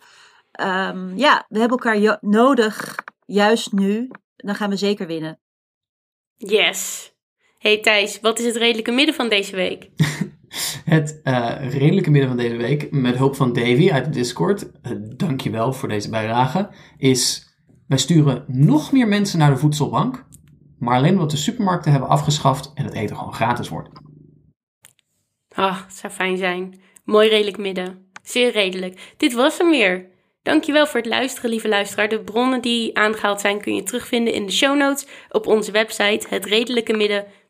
Ehm, ja, we hebben elkaar jo- nodig. Juist nu. Dan gaan we zeker winnen. Yes. Hey Thijs, wat is het redelijke midden van deze week? Het eh, redelijke midden van deze week, met hulp van Davy uit de Discord, uh, dankjewel voor deze bijdrage, is wij sturen nog meer mensen naar de voedselbank, maar alleen omdat de supermarkten hebben afgeschaft en het eten gewoon gratis wordt. Ah, het zou fijn zijn. Mooi redelijk midden. Zeer redelijk. Dit was hem weer. Dankjewel voor het luisteren, lieve luisteraar. De bronnen die aangehaald zijn kun je terugvinden in de show notes op onze website hetredelijkemidden.nl.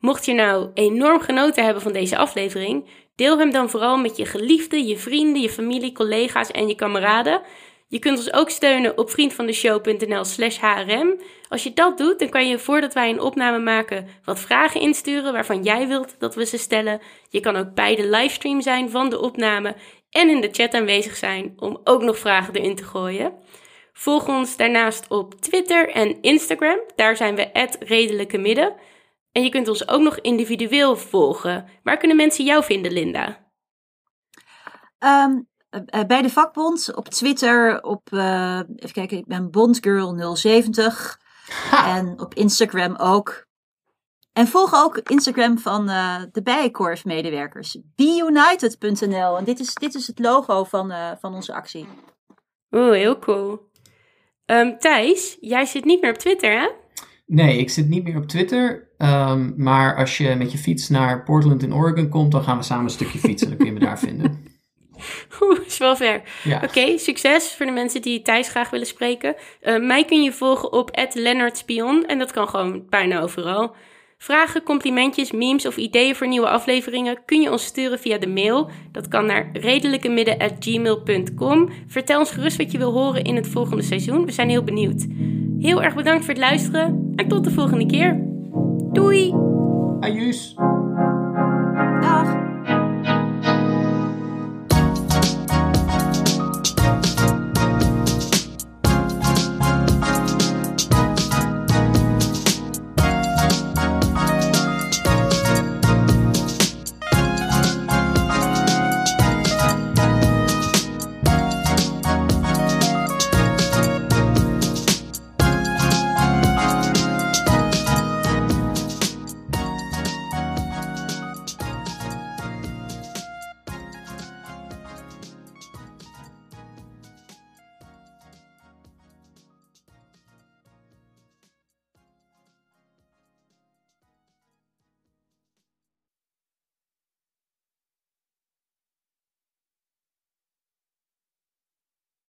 Mocht je nou enorm genoten hebben van deze aflevering, deel hem dan vooral met je geliefden, je vrienden, je familie, collega's en je kameraden. Je kunt ons ook steunen op vriendvandeshow.nl slash hrm. Als je dat doet, dan kan je voordat wij een opname maken wat vragen insturen waarvan jij wilt dat we ze stellen. Je kan ook bij de livestream zijn van de opname en in de chat aanwezig zijn om ook nog vragen erin te gooien. Volg ons daarnaast op Twitter en Instagram. Daar zijn we redelijke midden. En je kunt ons ook nog individueel volgen. Waar kunnen mensen jou vinden, Linda? Ehm, eh, bij de vakbond, op Twitter, op, eh, even kijken, ik ben Bondgirl070. Ha! En op Instagram ook. En volg ook Instagram van eh, de Bijenkorf-medewerkers. BeUnited.nl. En dit is, dit is het logo van, eh, van onze actie. Oeh, heel cool. Ehm, Thijs, jij zit niet meer op Twitter, hè? Nee, ik zit niet meer op Twitter, ehm, maar als je met je fiets naar Portland in Oregon komt, dan gaan we samen een stukje fietsen, dan kun je me daar vinden. Oeh, is wel ver. Ja. Oké, succes voor de mensen die Thijs graag willen spreken. Eh, mij kun je volgen op @leonardspion en dat kan gewoon bijna overal. Vragen, complimentjes, memes of ideeën voor nieuwe afleveringen kun je ons sturen via de mail. Dat kan naar redelijkemidden.gmail.com. Vertel ons gerust wat je wil horen in het volgende seizoen. We zijn heel benieuwd. Heel erg bedankt voor het luisteren en tot de volgende keer. Doei! Ajus!